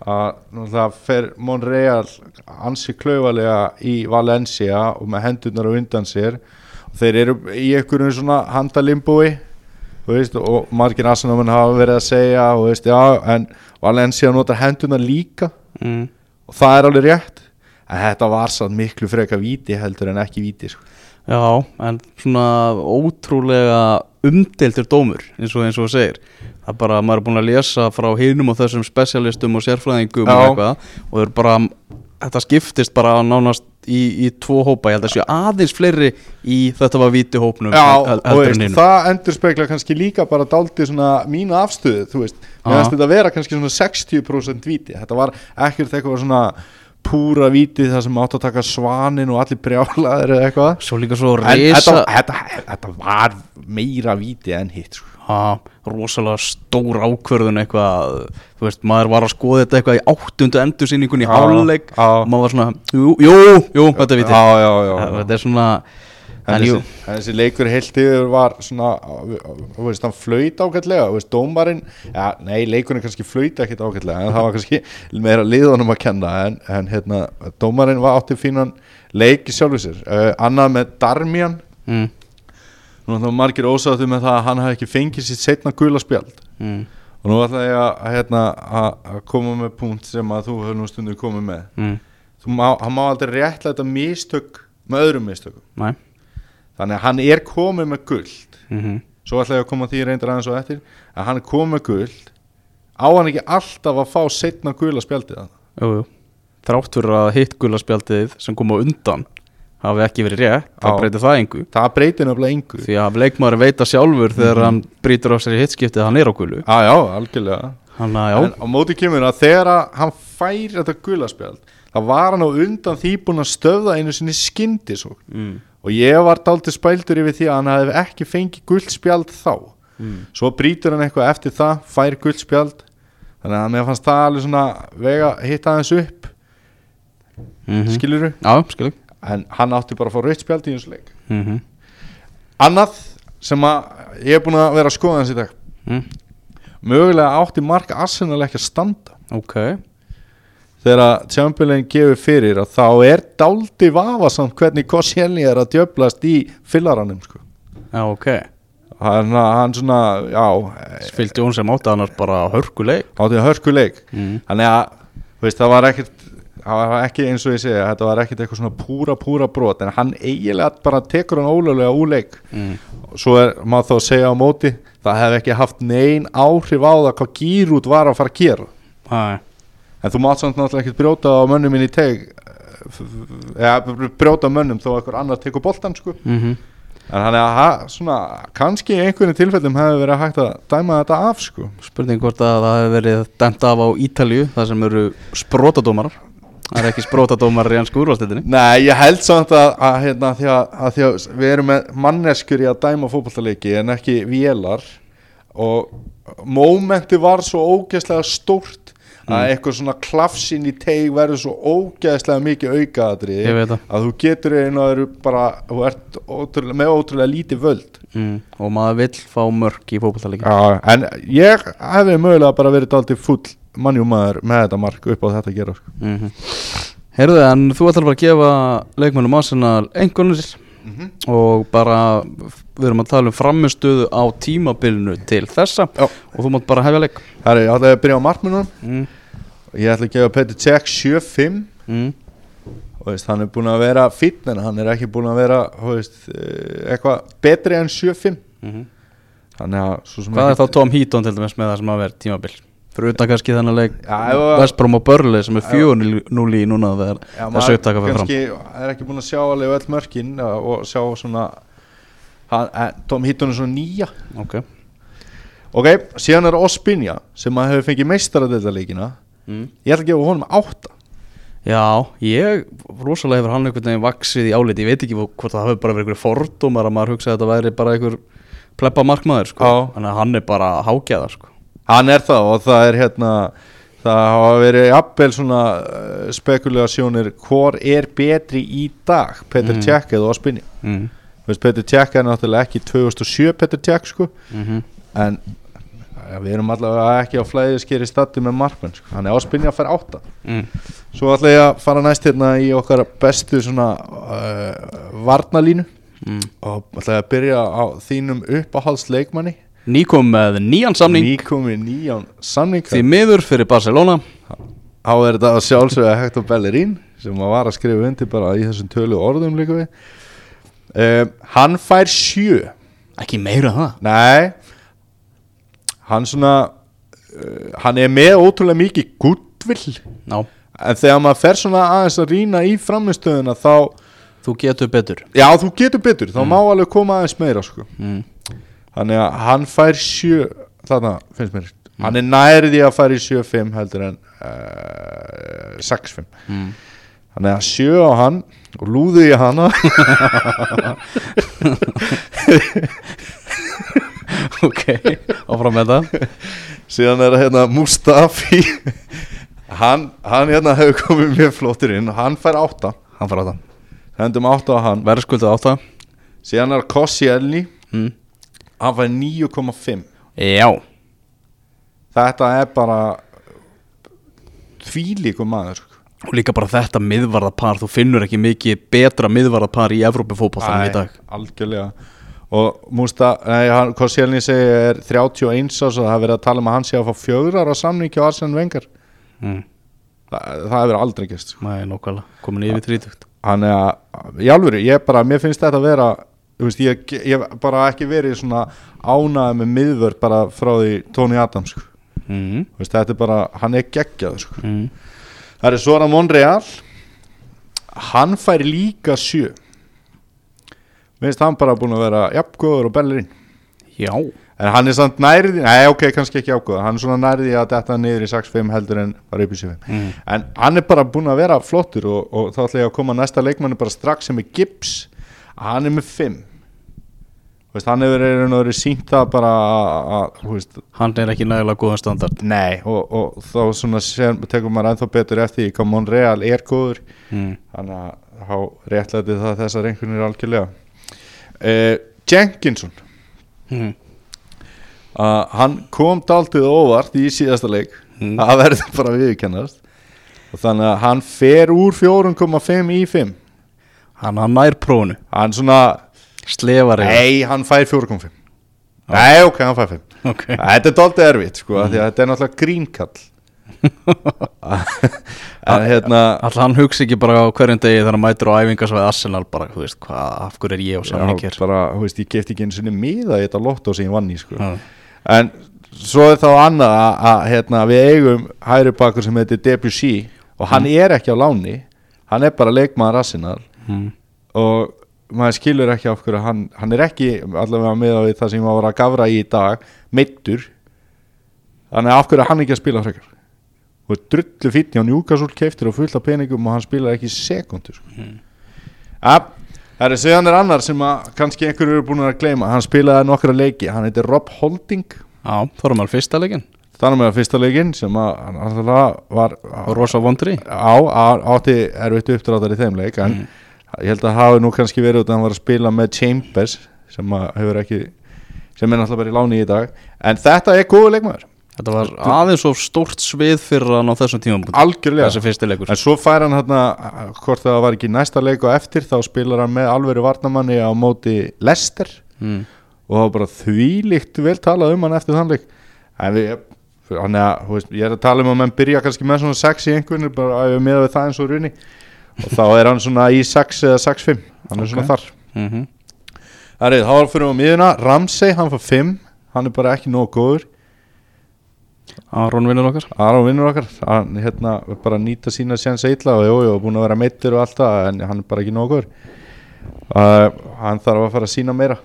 að fer Monreal ansi klaufalega í Valencia og með hendurnar á undan sér og þeir eru í einhverjum svona handalimbúi veist, og margir aðsannamenn hafa verið að segja og veist, já, en Valencia notar hendurnar líka Mm. og það er alveg rétt en þetta var sann miklu freka víti heldur en ekki víti sko. Já, en svona ótrúlega umdeildur dómur eins og eins og þú segir er bara, maður er búin að lesa frá hinum og þessum specialistum og sérfræðingum Já. og eitthvað og bara, þetta skiptist bara nánast í, í tvo hópa, ég held að séu aðeins fleiri í þetta var víti hópnum Já, veist, það endur spekla kannski líka bara dálítið svona mínu afstöðu, þú veist. Finnst þetta að vera kannski svona 60% víti. Þetta var ekkert eitthvað svona púra víti það sem átt að taka svanin og allir brjálaðir eða eitthvað. Svo líka svo reysa þetta, þetta, þetta var meira víti en hitt sko. Rosalega stór ákvörðun eitthvað, þú veist, maður var að skoða þetta eitthvað í áttundu endursýningun í og maður var svona, jú, jú, jú þetta já. þetta er svona En, jú, þessi, leikur heilt yfir var svona, þú veist, hann flöyt ágætlega, þú veist, dómarinn, já, nei, leikurinn kannski flöyt ekkit ágætlega, en það var kannski meira liðunum að kenna, en, en hérna, dómarinn var átti fínan leik í sjálfu sér, uh, annað með Darmian, mm, nú þá margir ósáttu með það að hann hafi ekki fengið sitt setna gula spjald, mm, og nú ætla ég að, hérna, koma með punkt sem að þú hefur nú stundu komið með, mm, þú má, hann má aldrei réttlega mistök með öðrum mistökum, næ þannig að hann er komið með guld, mm svo ætla ég að koma því reyndar aðeins og eftir að hann er komið með guld á hann ekki alltaf að fá setna gula spjaldið þrátt fyrir að hitt gulaspjaldið sem kom á undan hafi ekki verið rétt, Já. breytir það engu. Það breytir nefnilega engu. Því að leikmaður veita sjálfur þegar hann brýtur á sér í hittskiptið að hann er á gulu. Já já, algjörlega. Hann að já, en á móti kemur að þegar hann fær þetta gula spjald þá var hann á undan því búin að stöða einu sinni skyndi mm, og ég var dálítið spældur yfir því að hann hefði ekki fengið guld spjald þá. Mm, svo brýtur hann eitthvað eftir það fær guld spjald. Þannig að mér fannst það alveg svona vega hitta aðeins upp. Mm -hmm. skilur já, skilur en hann átti bara að fá rautt spjald í þessu leik mm -hmm. annað sem að ég er búin að vera að skoða hans í dag mm. mögulega átti Mark Arsenal ekki að standa ok þegar að Chamberlain gefur fyrir að þá er dáldi vafasamt hvernig Koscielny er að djöblast í fyllaranum sko. já, ok hann, hann svona, já Phil Jones sem átti annars bara hörkuleik átti að hörku leik mm. þannig að, veist, það var ekkert það var ekki eins og ég segja, þetta var ekkert eitthvað svona púra, púra brot, en hann eiginlega bara tekur hann ólöglega úr leik. Mm. svo er, maður þá að segja á móti það hef ekki haft nein áhrif á það hvað Gírút var að fara að gera. Æ, en þú mátt samt náttúrulega ekkert brjóta á mönnum inn í teg eða brjóta mönnum þó einhver annar tekur boltan sko. Mm en hann er að ha, svona kannski í einhverjum tilfellum hefur verið hægt að dæma þetta af sko. Spurning hvort að það hefur verið dæmt af á Ítalju það sem eru sprótadómarar það er ekki sprótadómarar í ennsku úrvalstildinni Nei, ég held samt að, að, hérna, því að, að því að við erum með manneskur í að dæma fótballtaleiki en ekki vélar og mómenti var svo ógeðslega stórt að eitthvað svona klafsinn í teig verður svo ógeðslega mikið það. að þú getur einu að bara þú ert ótrúlega, með ótrúlega lítið völd mm. og maður vill fá mörk í fótballtaleiki Já, en ég hefði mögulega bara verið daldið full mannjúmaður með þetta mark upp á þetta að gera sko. mm -hmm. Heyrðu, en þú ætlar bara að gefa leikmennum Arsenal einhvernir og bara við erum að tala um framistöðu á tímabilinu til þessa Já. og þú mátt bara hefja leik Það er, ég ætlaði að byrja á markmennunum mm. Ég ætla að gefa Petr Cech 7-5 Mm. og veist, hann er búin að vera fýtt en hann er ekki búin að vera veist, eh, eitthvað betri en 7-5 Mm þannig að svo sem Hvað er þá Tom Heaton til dæmis með það sem að vera tímabil fyrir utan kannski þennan leik. Já, ef að- Vestbrom og Börli sem er 4-0 í núna þegar þessu upptaka fyrir fram. kannski er ekki búin að sjá alveg öll mörkin og sjá svona en, Tom Hitton er svona nýja. Ok. Ok, síðan er Ospinja sem hefur fengið meistaradeildaleikina mm. ég ætla að gefa honum átta. Já, ég rosalega hefur hann einhvern veginn vaksið í áliti, ég veit ekki hvort það hafi bara verið einhverju fordómar að maður hugsa að þetta væri bara einhver pleppa markmaður sko. Þannig að hann er bara hágjaðar sko. Hann er það og það er hérna það hafa verið jafnvel svona uh, spekulasjónir hvor er betri í dag Petur Mhm. Tjekk eða Ospinni mm. Petur Tjekk er náttúrulega ekki 2007 Petur Tjekk sko Mm en ja, við erum allavega ekki á flæðiskeri stati með markmenn sko. hann er Ospinni að fara átta Mm. Svo ætla ég að fara næst hérna í okkar bestu svona uh, varnalínu Mm. og ætla ég að byrja á þínum uppáhaldsleikmanni Nýkom með nýjan samning. Nýkomi nýján samning því miður fyrir Barcelona. Á er þetta að sjálfsögja Hector Bellerín sem var að skrifa undir bara í þessum tölu orðum líka við. Um, Hann fær sjö. Ekki meira það. Nei. Hann svona uh, Hann er með ótrúlega mikið guttvill Já, En þegar maður fer svona aðeins að rýna í framistöðuna þá þú getur betur. Já, þú getur betur, þá má alveg koma aðeins meira sko. mm. Þannig að hann fær sjö Þarna finnst mér. Hann er nærði að í 7-5 heldur en uh, 6-5 Mm. Þannig að sjö á hann og lúði ég hana. <laughs> Ok, áfram með það. Síðan er það hérna Mustafi. Hann, hann hérna hefur komið mjög flottir inn. Hann fær átta, Hann fara á það hendum átta á hann. Verðskuldið átta. Síðan er Kossi Elni mm. Hann fær 9,5 Já, þetta er bara þvílíkum maður sko. og líka bara þetta miðvarðapar Þú finnur ekki mikið betra miðvarðapar í Evrópu fótballtanum í dag. algjörlega. Og Musta, nei, hann, Kossi Elni segi er 31 ás og það er verið að tala um að hann sé að fá fjögrar á samningi á Arsen Vengar mm. það, það hefur aldrei gæst sko. Nei, nokkvæmlega, komin yfir þrítugt. hann er að, í alvöru, ég bara mér finnst þetta að vera veist, ég, ég hef bara ekki verið svona ánæði með miðvörð bara frá því Tony Adams sko. mm. Veist, þetta er bara, hann er geggjað sko. mm. það er Sora Monreal hann fær líka sjö minnst hann bara búin að vera jafngóður og bellerinn Já, en hann er samt nærði, nei ok, kannski ekki jafngóður hann er svona nærði að detta niður í 6-5 heldur en bara upp í 7 mm. en hann er bara búin að vera flottur og, og þá ætla ég að koma næsta leikmanni bara strax sem er Gibbs hann er með 5 veist, hann hefur verið, verið sínt það bara að, að, hann er ekki nægilega góðan standard. Nei og, og þá svona sem, tekur maður ennþá betur eftir hvað Monreal er góður. Mm. þannig að há réttlæti það þessar einhvernir algjörlega. Uh, Jenkinson. Mm. uh, hann kom dáltið óvart í síðasta leik. Mm. það verður bara viðkennast og þannig að hann fer úr 4,5 í 5 Hann hann nær prófunu hann svona, Slefari nei hann fær 4,5 nei ok, hann fær 5 Ok. Þetta er dáltið erfitt sko, mm. að þetta er náttúrulega grínkall. <laughs> En hérna Alltaf hann hugsi ekki bara á hverjum degi þegar hann mætir á æfingasvæði Arsenal bara, þú veist, hvað, af hverju er ég já, hér? bara, þú veist, ég gefti ekki einu sinni miða í þetta lotto sem ég vann í sko. Já. en svo er þá annað að, að hérna, við eigum hægri bakur sem heitir Debussy og hann er ekki á láni. Hann er bara leikmaður Arsenal. Mm. og maður skilur ekki af hverju hann, hann er ekki allavega með á það sem ég var að gafra í í dag meittur þannig að af hverju er hann ekki að spila frekar? Og drullu fínni á Newcastle keiftir og fullt af peningum og hann spilar ekki sekundur sko. Mm. ja, það er síðan er annar sem að kannski einhverju eru búin að gleyma. Hann spilaði nokkra leiki, hann heitir Rob Holding. Þá erum við fyrsta leikin þannig með að fyrsta leikin sem að hann alltaf var á, á, átti erfitt uppdráttar í þeim leik en ég held að hafi nú kannski verið út að hann var að spila með Chambers sem að hefur ekki sem er náttúrulega bara í láni í dag. En þetta er góðu leikmaður, Þetta var aðeins of stórt svið fyrir hann á þessum tímum algjörlega. Þessi fyrsti leikur. En svo fær hann hérna hvort það var ekki næsta leik og eftir þá spilar hann með alvöru varnamanni á móti Lester mm. og var bara þvílíkt vel talað um hann eftir þann leik. En við Þannig að, þú veist, ég er að tala um að menn byrja kannski með svona 6 í einhvern bara að ég með við það eins og runni og þá er hann svona í 6 eða 6-5 hann er svona Ok. þar. Mm -hmm. Það er, þá erum við á miðuna, Ramsey, hann fær 5 hann er bara ekki nóg góður. Aron vinnur okkar. Aron vinnur okkar, hann hérna bara nýta sína séns eitla og jú, jú, búin að vera meittur og allt það, en hann er bara ekki nóg góður. Uh, hann þarf að fara að sína meira.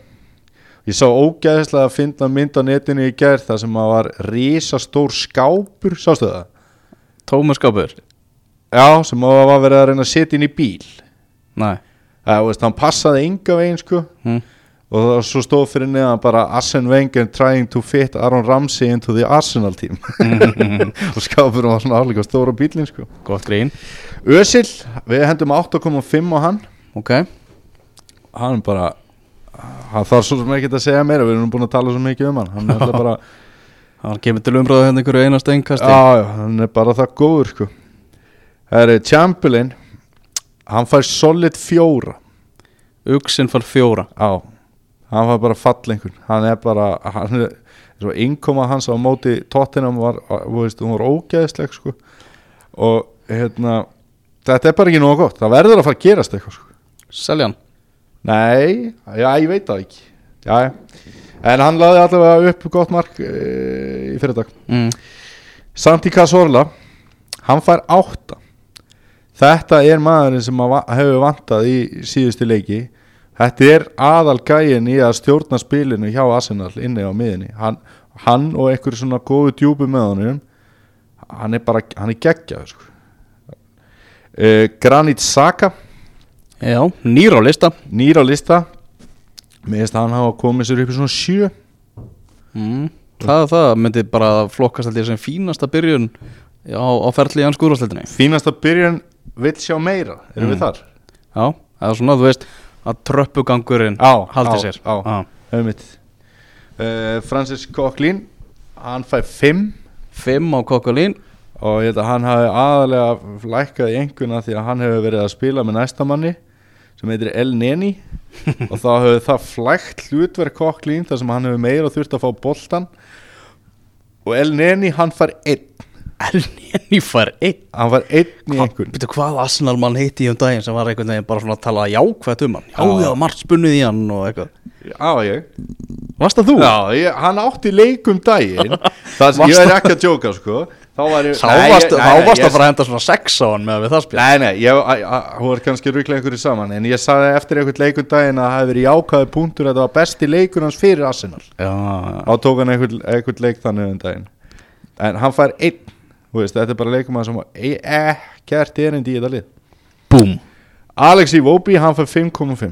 Ég sá ógæðislega að finna mynd á netinu í gerð þar sem að var risastór skápur, sástu það? Tómas Gápur já, sem var verið að reyna að setja inn í bíl. Nei. Þú veist, hann passaði enga veginn sko. Hm. og það svo stóð fyrir neðan bara Arsene Wenger trying to fit Aaron Ramsey into the Arsenal team. <laughs> Og skápur var svona alveg stóra bílinn sko. Gott grín. Özil, við hendum 8,5 á hann. Ok. Hann bara hann þarf svo sem ekki að segja meira við erum búin að tala svo mikið um hann. Hann er alltaf <laughs> bara, Hann kemur til umræðu hérna einhverju einast einkasti já, já, hann er bara það góður sko það er Chamberlain hann fær solid fjóra. Uxin fær fjóra. Já, hann var bara fallengur. Hann er bara hann er, svo innkoma hans á móti tóttinam var, veist, hún var ógeðsleg sko. og hérna þetta er bara ekki nógu gott, það verður að fara að gerast eitthvað sko. Seljan Nei, já, ég veit það ekki. Já, en hann laði allavega upp gott mark e, í fyrirtak mm. Santi Cazorla hann fær átta þetta er maðurinn sem hefur vantað í síðustu leiki. Þetta er aðal gæin í að stjórna spilinu hjá Arsenal inni á miðinni hann, hann og einhverju svona góðu djúpi með honum hann er bara, hann er geggjað sko. uh, Granit Saka Já, nýr á lista. Nýr á lista. Mér finnst að hann hafa komið sér upp í svona sjö. Mm. Það það, myndi bara flokkast allir sem fínasta byrjun á, á ferli í hans skúrastildinni fínasta byrjun vill sjá meira erum við Mm. þar? Já, það er svona, þú veist að tröppugangurinn haldi já, sér já. Einmitt. Uh, Francis Coquelin hann fær 5 Fimm á kokkalín og ég held að hann hafi aðalega lækkað í enguna því að hann hefur verið að spila með næsta manni sem heitir El Neni <laughs> og þá hefur það flækt hlutverk Coquelin þar sem hann hefur meira þurft að fá boltan og El Neni hann fær 1 Elnini fær einn. Hann fær 1 í engun Býtu hvað Arsenal mann heiti í um daginn sem var einhvern veginn bara svona að tala jákvætt um hann? Já, Já. já, margt spunnið í hann og eitthvað. Já, ég. Varst það þú? Já, ég, hann átti leikum daginn. Það ég er ekki að djóka sko. Þá var varst varst ég- að henda svona sex á hann með það spil Nei, nei, ég, að- að- hún var kannski rugglega einhverju saman En ég sagði eftir einhvern leikum daginn að það hefði verið jákvæði punktur að þetta var besti leikur hans fyrir Arsenal. Já, Þá tók hann einhvern, einhvern leik þannig um daginn. En hann fær einn veist, þetta er bara leikum að sem e- ekkert erindi í þetta lið. Búm. Alex Iwobi, hann fær 5,5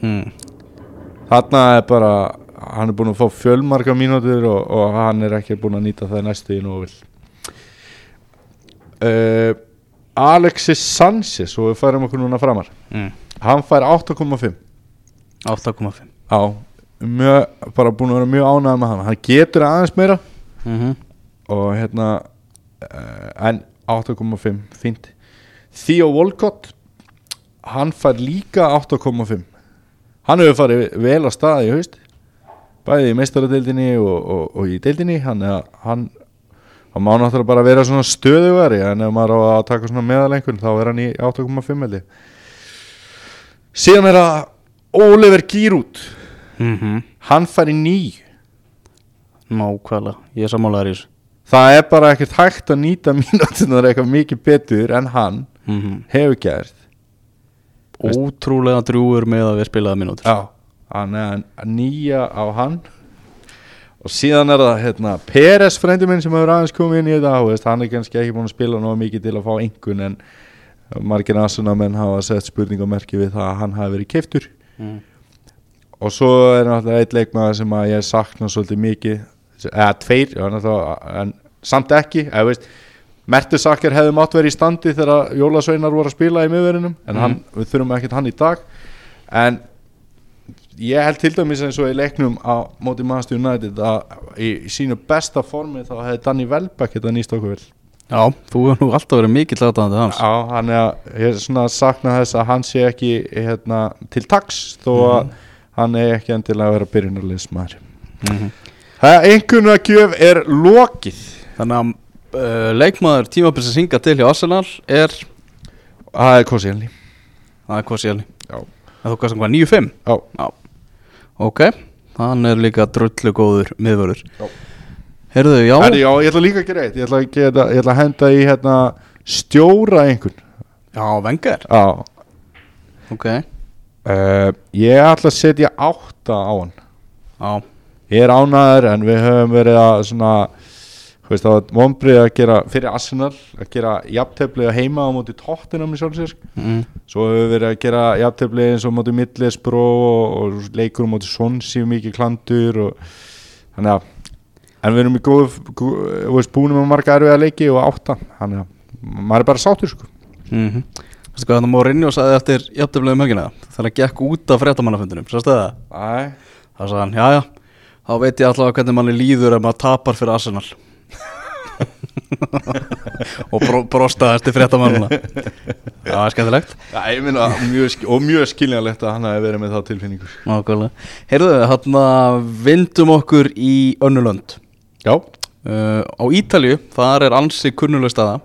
mm. Þarna er bara Hann er búin að fá fjölmarka mínútur og, og hann er ekki búin að nýta það næstu í nú vil uh, Alexis Sanchez og við færum okkur núna framar. Mm. hann fær 8,5 8,5 á mjög, bara búin að vera mjög ánægð með hann. Hann getur aðeins meira. Mm og hérna en 8,5 fínt. Theo Walcott hann fær líka 8,5 hann hefur farið vel á staði haust bæði í meistaradeildinni og, og, og í deildinni. Hann, er, hann, hann má náttúrulega bara vera svona stöðugari en ef maður á að taka svona meðalengun þá er hann í 8,5 held ég. Síðan er það Oliver Giroud. -hmm. hann fær í 9 Nákvæmlega, ég er sammálaður í þessu það er bara ekkert hægt að nýta <laughs> mínútunar eitthvað mikið betur en hann mm -hmm. hefur gert Ótrúlega drúur með að við spilaði mínútur Já, hann er nýja á hann og síðan er það hérna, Peres frendi minn sem hefur aðeins komið inn í þetta hann er kannski ekki búin að spila nóg mikið til að fá einhvern en margir aðsuna menn hafa sett spurningamerki við það að hann hafi verið keiftur mm. og svo er náttúrulega eitt leikmaður sem að ég sakna svolítið mikið eða tveir, en samt ekki eða veist Mertesakker hefði mátt verið í standi þegar Jólasveinar voru að spila í miðverinum en hann, við þurfum ekkert hann í dag. En ég held til dæmis eins og í leiknum á móti Manchester United að í, í sínu besta formi þá hefði Danny Welbeck þetta nýst okkur vel. Já, þú hefur nú alltaf verið mikill aðdæðandi hans. Já, hann er að ég er svona að sakna þess að hann sé ekki hérna, til taks þó að hann er ekki endilega að vera byrjunarliðsmaður. Mm -hmm. Það einhvern gjöf er lokið. Þannig að uh, leikmaður tímabils að synga til hjá Arsenal er Það er Koscielny Það er sér Já. Það þú kastum hvað, 9-5? Já. Ok, hann er líka drullu góður miðvörður. Já. Heyrðu, já. Herri, já, ég ætla líka að gera eitt. Ég ætla að, geta, ég ætla að henda í hérna, stjóra einhvern. Já, vengar Já. Ok, uh, Ég ætla að setja átta á hann. Já, Ég er ánæður en við höfum verið að svona Þú veist, það var vonbrið að gera fyrir Arsenal að gera jafntefli að heima á móti tóttinam í sjálfsins mm. svo hefur verið að gera jafntefli eins og móti Middlesbró og, og leikur á móti Sonsi mikið klandur og þannig að en við erum í góðu, góðu þú veist, búinum með marga erfiða leiki og átta þannig að maður er bara sáttur sko Mm -hmm. Hvað þannig Mourinho sagði eftir jafntöflegu mörgina þegar hann gekk út af fréttamannafundinum Sástu það? Æ, Það sagði hann, já já Þá veit ég allavega hvernig manni líður ef maður tapar fyrir Arsenal. <laughs> Og bro brostaði eftir fréttamannuna Það var skemmtilegt. Já, ég minna mjög, og mjög skiljanlegt að hann hafi verið með þá tilfinningur Nákvæmlega. Heyrðu, hann vindum okkur í önnulönd Já, uh, Á Ítalju, þar er ansi kunnuleg staða.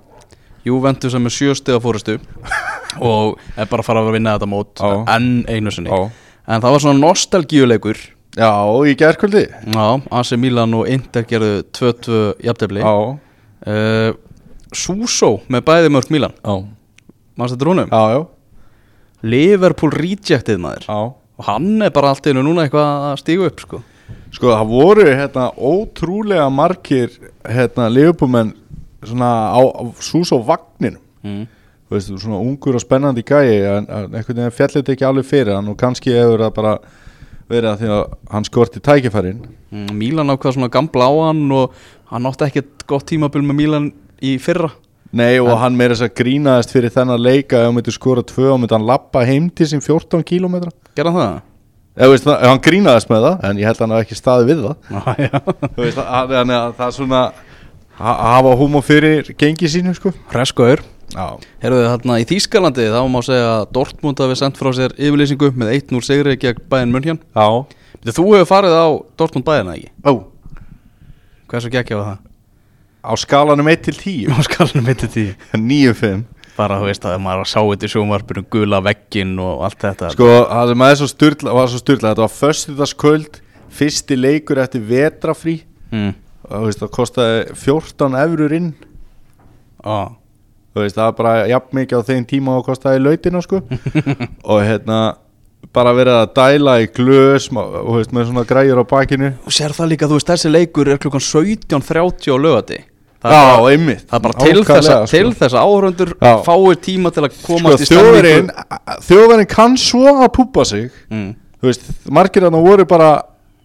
Juventus sem er sjö stiga fórustu <laughs> Og er bara að fara að vinna þetta mót Já. Enn einu sinni. Já. En það var svona nostalgíuleikur Já, í gerðkvöldi Já, AC Milan og Inter gerðu 2-2 jafntefli. Já, uh, Suso með bæði mörg Milan. Já, Manstu þetta rúnum? já, já, Liverpool rejectið maður. Já. Og hann er bara allt einu núna eitthvað að stígu upp sko. Sko það voru hérna ótrúlega margir hérna liðbúmenn svona á, á sús á vagninum. Mm. þú veist, svona ungur og spennandi gæi en, en einhvern veginn fjallit ekki alveg fyrir hann og kannski hefur það bara verið að því að hann skorti tækifærin. Mm, Milan ákvað svona gamla á hann Og hann átti ekkert gott tímabil með Milan í fyrra. Nei og hann meira þess að grínaðist fyrir þennan leika ef hann myndi skora tvö og myndi hann lappa heim til sín 14 kílómetra. Gerða það? eða veist, það, hann grínaðist með það en ég held að hann hafi ekki staði við það. <laughs> Þú veist, að, að, að það er svona að hafa húmó fyrir gengi sínu sko. Reskoður Já, Herðu þarna í Þýskalandi þá má segja að Dortmund hafi sendt frá sér yfirlýsingu með 1-0 sigri gegn bæinn München. Já. Þú hefur farið á Dortmund bæina ekki? Ó, Hversu geggja var það? á skalanum 1 til 10 Á til því 9-5 <laughs> Bara þú veist að maður sá þetta í sjónvarpinu gula veggin og allt þetta. Sko, það sem aðeins var svo styrla Þetta var föstudagskvöld Fyrsti leikur eftir vetrafrí mm. og þú veist, það kostaði 14 eurur inn. Á, Þú veist, það var bara jafn mikið á þeim tíma og kostaði lautina, sko. <laughs> Og hérna, bara verið að dæla í glös þú veist, með svona græjur á bakinu. Og sér það líka, þú veist, þessi leikur er klukkan 17.30 á lögati Já, einmitt. Það er bara til þess, að, til þess að áhörundur Já. fái tíma til að Sko, komast í þjóðverinn Þjóðverinn kann svo að púpa sig. Mm. Þú veist, margir þarna voru bara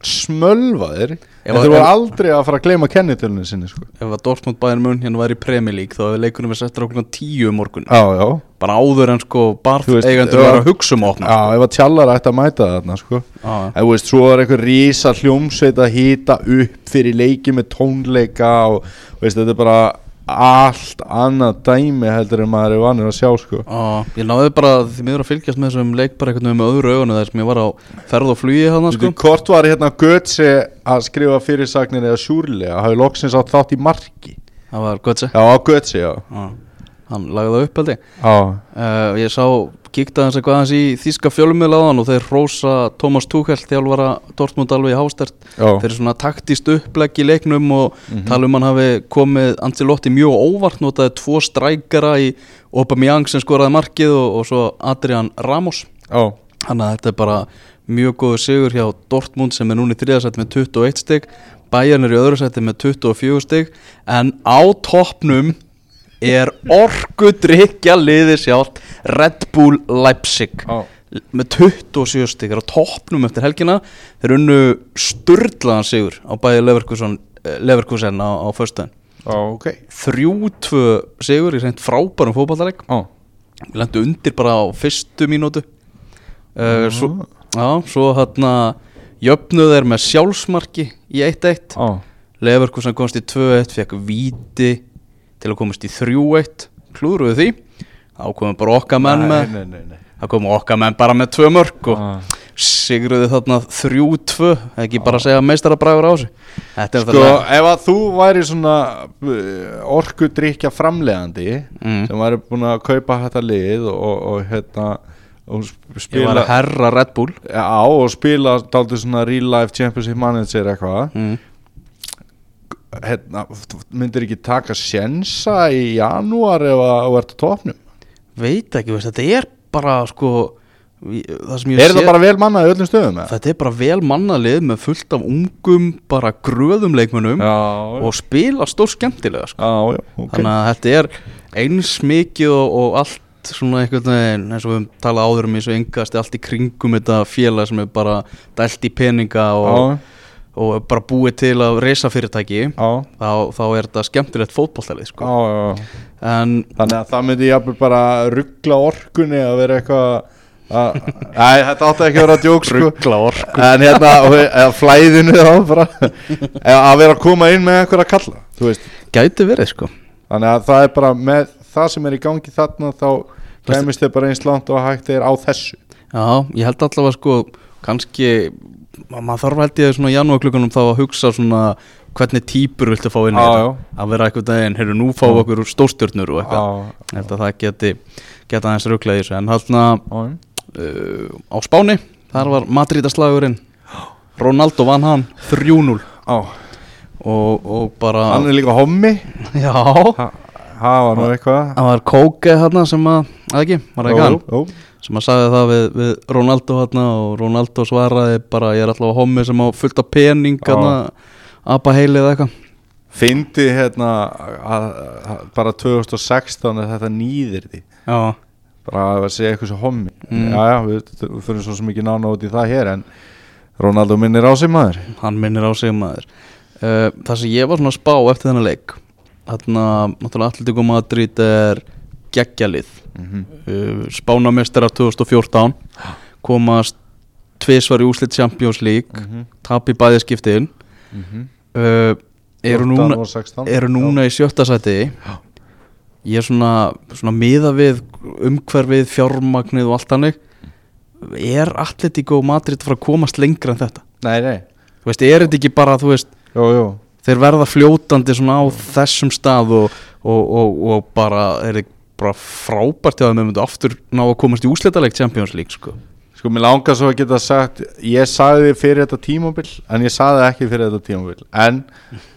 smölvaðir En voru ef- aldrei að fara að gleyma kennitölunni sinni, sko. Ef að Dortmund bæðin mun hérna væri í League þá hefur leikunum við settur klukkan 10 um morgun. Já, já. Bara áður en sko barð Þú ef var að- hugsa um opna. Já, ef að tjallar ætti að mæta þarna, sko. Já, En þú veist, svo er eitthvað rísa hljómsveit að hýta upp fyrir leiki með tónleika og þú veist, þetta er bara allt annað dæmi heldur en maður er vanur að sjá, sko. Já, ég náði bara því miður að fylgjast með þessum leik bara einhvern veginn með öðru augunum þar sem ég var á ferð og flugi hann Sko. Hvort var hérna Götze að skrifa fyrirsagnir eða sjúrlega, hafi loksins átt þátt í marki. Það var sér Já, Götze, já. Hann lagði það upp held ég. Já, uh, Ég sá, kíkta hans eitthvað hans í þíska fjölumil og þeir rósa Tómas Tuchel þjálfara Dortmund alveg í hástert já, fyrir svona taktist upplegg í leiknum og Mhm. tala um hann hafi komið Ancelotti mjög óvart notaði tvo strækara í Aubameyang sem skoraði markið og, og svo Adrian Ramos. Þannig að þetta er bara mjög góður sigur hjá Dortmund sem er núna í þriðasætti með 21 stygg Bayern er í öðru sætti með 24 stygg en á toppnum er orkudrykja liði sjálft Red Bull Leipzig. Já. með 27 stygg er á toppnum eftir helgina. Þeir unnu sturlaðan sigur á bæði Leverkusen, Leverkusen á, á föstudaginn. Já, ok. 3-2 sigur í reynd frábærum fótballtaleg Já, Við lendum undir bara á fyrstu mínútu. Uh, svo, Já, svo hérna Jöfnuð er með sjálfsmarki í 1-1 já, Leverkusen komst í 2-1 Fekk víti til að komast í 3-1 Klúðruðu því Þá komum bara okkar menn með. Það komum okkar menn bara með tvö mörg og Ah. sigruðu þarna 3-2 Ekki bara að segja meistarabræður á þessu Þetta Sko, ef að þú væri svona orkudrykja framlegandi mm, sem væri búin að kaupa þetta lið og, og, og hérna og sp- Ég var spila að herra Red Bull Já, og spila dálítið svona real life championship manager eitthvað mm. hérna, myndir ekki taka sjensa í janúar ef að á topnum veit ekki, veist, þetta er bara sko það sem ég Er sé- það bara vel mannað í öllum stöðum? eða? þetta er bara vel mannalið með fullt af ungum bara gröðum leikmönnum Já, og spila stór skemmtilega sko. já, já, ok þannig að þetta er eins mikið og, og allt svona einhvern veginn eins og við höfum talað áður um eins og yngast allt í kringum þetta félag sem er bara dælt í peninga og, og bara búið til að reysa fyrirtæki þá, þá er þetta skemmtilegt fótbolltalið já, sko. En Þannig að það myndi jafnvel bara ruggla orkunni að vera eitthvað að- <laughs> Æ, þetta átti ekki að vera djók sko. Ruggla orku En hérna, flæðinu þá bara. Að vera að koma inn með einhver að kalla Þú veist, gæti verið sko. Þannig að það er bara með það sem er í gangi þarna þá kemist þið bara eins langt og hægt er á þessu. Já, ég held allavega sko kannski, ma- maður þarf held ég svona í janúarklukkanum þá að hugsa svona hvernig típur viltu fá inn í þetta? að vera eitthvað daginn, heyrðu nú fá okkur stórstjörnur og eitthvað. Held að það geti geta aðeins rugglaði þessu. En hérna uh, á Spáni þar var Madridaslagurinn Ronaldo vann hann 3-0 Já, og, og bara hann er líka hommi. Já, Það var nú eitthvað. það var Kóke hérna sem að, að ekki, var ekki hann? sem að sagði það við, við Ronaldo hérna og Ronaldo svaraði bara ég er alltaf hommi sem á fullt af pening Já. hérna, apa heilið eða eitthvað? Fyndi hérna að, að, bara 2016 er þetta nýðir því já, bara að segja eitthvað svo hommi. Mm. já já, við, við fyrir svo ekki nána út í það hér en Ronaldo minnir á sig maður. Hann minnir á sig maður. Uh, það sem ég var svona að spá eftir þennan leik þarna, náttúrulega Atletico Madrid er geggjalið mm -hmm. uh, spánamestrar 2014 komast tvisvar í úslit Champions League Mhm. tap í bæði skiptin uh, eru núna eru núna í sjötta sæti. Ég er svona, svona miða við umhverfið, fjármagnið og allt hannig er Atletico Madrid að fara að komast lengra en þetta? Nei nei, þú veist, er þetta ekki bara, þú veist jú jú. þeir verða fljótandi svona á þessum stað og, og, og, og bara er þetta bara frábært að myndu aftur ná að komast í úslitaleg Champions League sko. Sko, mér langar svo að geta sagt Ég sagði fyrir þetta tímabil En ég sagði ekki fyrir þetta tímabil En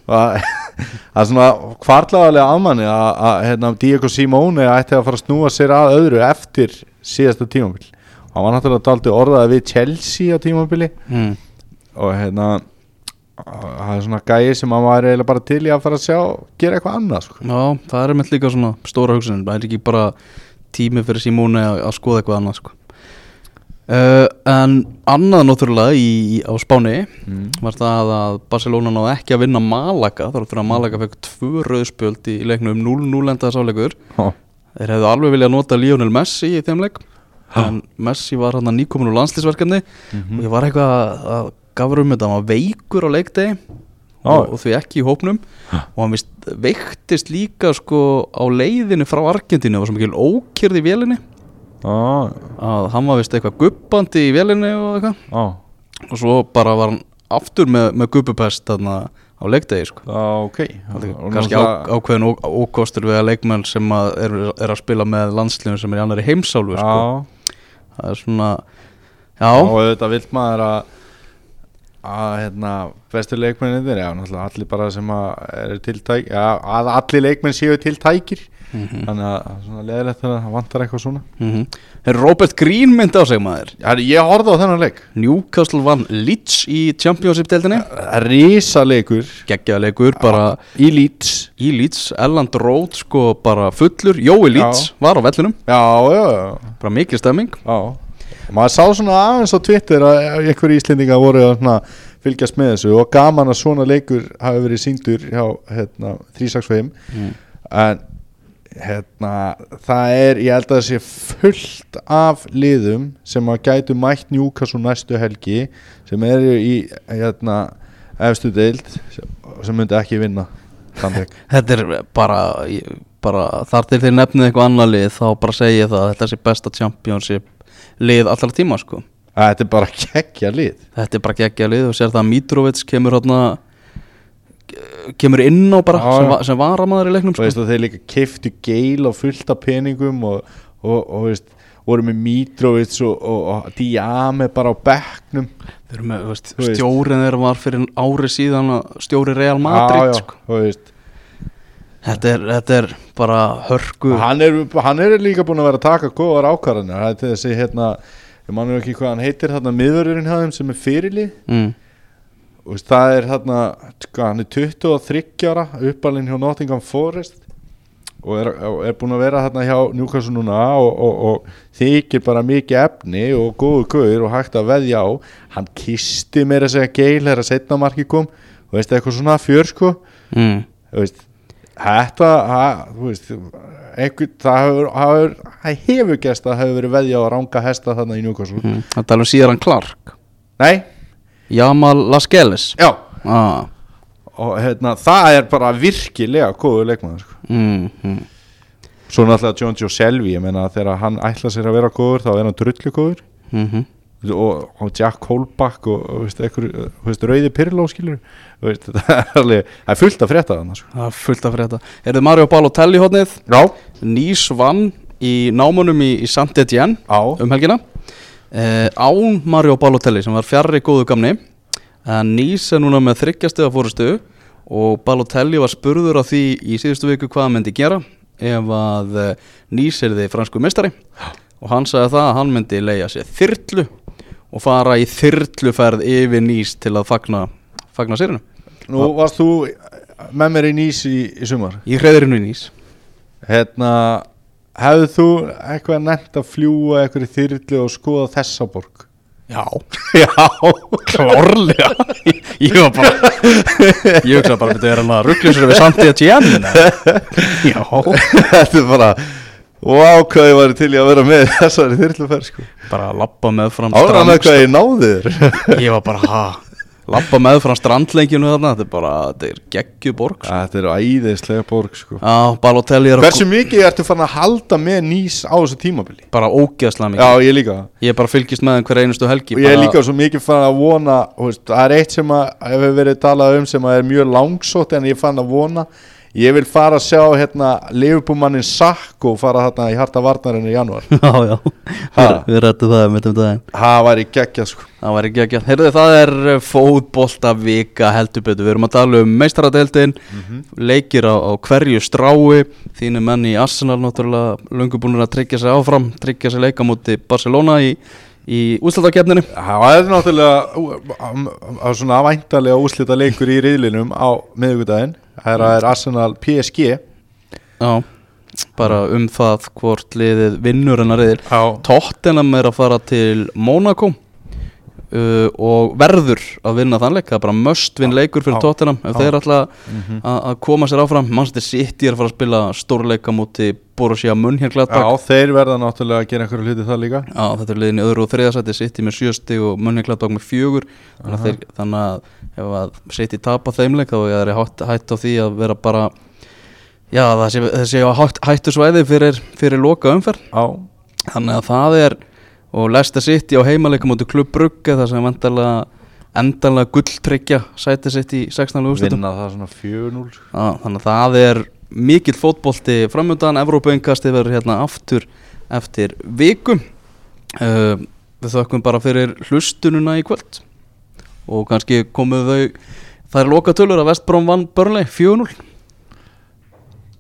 að- <laughs> Það er svona kvartlaðarlega afmanni að, að hérna, Diego Simone ætti að fara að snúa sér að öðru eftir síðasta tímabil Hann var náttúrulega daldi orðaði við Chelsea á tímabili mm. og hérna það er svona gæi sem hann var eiginlega bara til í að fara að sjá gera eitthvað annað sko. Já, það er með líka svona stóra hugsunin það er ekki bara tími fyrir Simone að, að skoða eitthvað annað sko. Uh, En annað náttúrulega í, í, á Spáni mm. var það að Barcelona náði ekki að vinna Malaga fyrir að Malaga fekk tvö rauðspjöld í leiknum 0-0 endaði sáleikur Ó, Þeir hefðu alveg viljað nota Lionel Messi í þeim leik. Ha. en Messi var hann að nýkomin úr landslýsverkefni mhm. og ég var eitthvað að- gafur um þetta. Hann var veikur á leikdegi. Já. og, og því ekki í hópnum. Og hann vist, veiktist líka sko á leiðinu frá Argentínu. Og var svo mikil ókjörð í vélinni Á, að hann var vist eitthvað guppandi í vélinni og eitthvað. Á, og svo bara var hann aftur með, með guppupest þarna á leikdegi sko. Á, ok. Það er Og kannski á, ákveðin ókostur við að leikmenn sem að er, er að spila með landsliðum sem er í annari heimsálfu sko. Það er svona já, og auðvitað vill maður að að hérna bestu leikmenninir, já, allir bara sem að eru tiltæk, já, að allir leikmenn séu tiltækir. Mm þannig að er svona leðilegt að það vantar eitthvað svona. -hmm. er Robert Green myndi á sig maður? Herri, Ég horfði á þennan leik. Newcastle vann Leeds í Championship-deldinni Rísa leikur geggjaða leikur bara í Leeds. Í Leeds Elland Road sko bara fullur. Jói Leeds var á vellinum. Já, já, já, bara mikil stemming. Já Og maður sá svona aðeins á Twitter að einhverju íslendinga voru að svona fylgjast með þessu og gaman að svona leikur hafi verið síndur hjá hérna, 365 mm. en hérna, það er ég held að það sé fullt af liðum sem að gætu mætt Newcastle næstu helgi sem eru í hérna, efstu deild sem, sem myndi ekki vinna samtek <laughs> þetta er bara, bara þar til þeir nefnið eitthvað annað lið þá bara segi ég það að þetta sé besta Championship lið allra tíma sko. Þetta er bara kekkja lið. Þetta er bara geggjað lið og sér það að Mitrovic kemur hérna kemur inn á bara sem, va sem varamæður í leiknum sko. veist þeir líka keftu geil á fullt af peningum og, og, og veist, voru með Mitrovic og, og, og Diame bara á bekknum. Þeir eru með, veist, stjórin þeirra var fyrir ári síðan stjóri Real Madrid já, já, Sko. og veist Þetta, er, þetta er bara hörku. Hann er, hann er líka búin að vera að taka góðar ákvarðanir. Það er til þessi hérna ég manum ekki hvað hann heitir þarna miðvörðurinn hafðum sem er fyrirlið mm. og það er þarna hvað, hann er 23 ára uppalinn hjá Nottingham Forest og er, er búin að vera þarna hjá Newcastle núna og, og, og þykir bara mikið efni og góðu guður og hægt að veðja á. Hann kisti meira að segja geil þegar að setna marki kom. Og veist eitthvað svona fjör sko. Mm. veist, þetta ha, þú veist, einhver, það hefur, hefur, það hefur gæst að hefur verið veðja á að ranga hesta þarna í Newcastle Mm. Það tala um síðan Clark nei, Jamal Laskeles já ah. og hérna, það er bara virkilega góður leikmaður sko. mm. Mm. svo náttúrulega John Joe Selvi ég meina þegar hann ætla sér að vera góður þá er hann drullu góður Mm og, og Jack Holbach og, og veist, ekkur, veist, rauði Pirlo skilur veist, <laughs> það, er alveg, það er fullt að frétta þannig sko. Það er fullt af frétta. Er þið Mario Balotelli hóðnið já, Nýs vann í námunum í, í á, um helgina. Eh, Án Mario Balotelli sem var fjarrri góðu gamni. En Nýs er núna með þryggjastega fórustu og Balotelli var spurður á því í síðustu viku hvað hann myndi gera ef að eh, Nýs er þið fransku mestari og hann sagði það að hann myndi leia sér þyrlu og fara í þyrluferð yfir Nýs til að fagna, fagna sérinu nú varst þú með mér í nýs í, í sumar? Í hreðrinu í Nýs. Hérna hefðu þú eitthvað nefnt að fljúa eitthvað í þyrlu og skoða þessa borg? Já, <laughs> já, klárlega. Ég var bara Ég hugsa bara að þetta er ruggla sér við Santi að tjena <laughs> Já. Þetta er bara Vá hvað ég var til í að vera með <laughs> þessari þyrluferð sko. Bara að lappa með fram Ára með hvað ég náði þér <laughs> Ég var bara, ha Lappa með fram strandleikinu þarna Þetta er bara, þetta er geggju borg sko. Þetta er æðislega borg sko. Já, Balotelli er að Hversu mikið ertu fann að halda með nýs á þessu tímabili? Bara ógeðslega mikið Já, ég líka Ég er bara fylgist með þeim hver einustu helgi Og ég er bara- líka svo mikið fann að vona veist, Það er eitt sem að hefur verið talað um ég vil fara að sjá hérna Liverpoolmannin Sakko fara þarna í harta varnarinn í janúar. <laughs> Já, já. Ha? Við, rættum það með daginn. Það væri geggjað sko. Það var ekki ekki Heyrðu það er eh, fótbolta vika heldur betur. Við erum að tala um meistaradeildin Leikir á, á hverju strái. Þínu menn í Arsenal náttúrulega Löngu búin að tryggja sig áfram Tryggja sig leika múti Barcelona í, í úslutakefninu Það er náttúrulega svona avæntalega úslita leikur í riðlinum á miðvikudaginn Það er, er Arsenal PSG Já Bara um það hvort liðið vinnur hennar reyðir Tottenham er að fara til Monaco uh, og verður að vinna þann leik það er bara must vinn leikur fyrir. Tottenham. Ef þeir ætla að að koma sér áfram Manchester City er að fara að spila stórleika múti Borussia Mönchengladbach. Já, þeir verða náttúrulega að gera einhverju hluti það líka. Já, þetta er liðin í öðru og þriðasæti City með sjösti og Mönchengladbach með fjögur. Þannig að, þeir, þannig að ef að City tapa þeim leik þá er ég hætt, á því að vera bara já, það sé, það sé á hætt, hættu svæði fyrir, fyrir loka umferð Já, þannig að það er og Leicester City á heimaleika múti Klubb Brugge þar sem endalega endalega gulltryggja sæti sitt í 16. úrslitum vinna það svona 4-0 sko. Þannig að það er mikill fótbolti framöndan, Evrópauinkasti verður hérna aftur eftir viku uh, við þökkum bara fyrir hlustununa í kvöld og kannski komuð þau það er lokatölur að Vestbróm vann Börnlei 4-0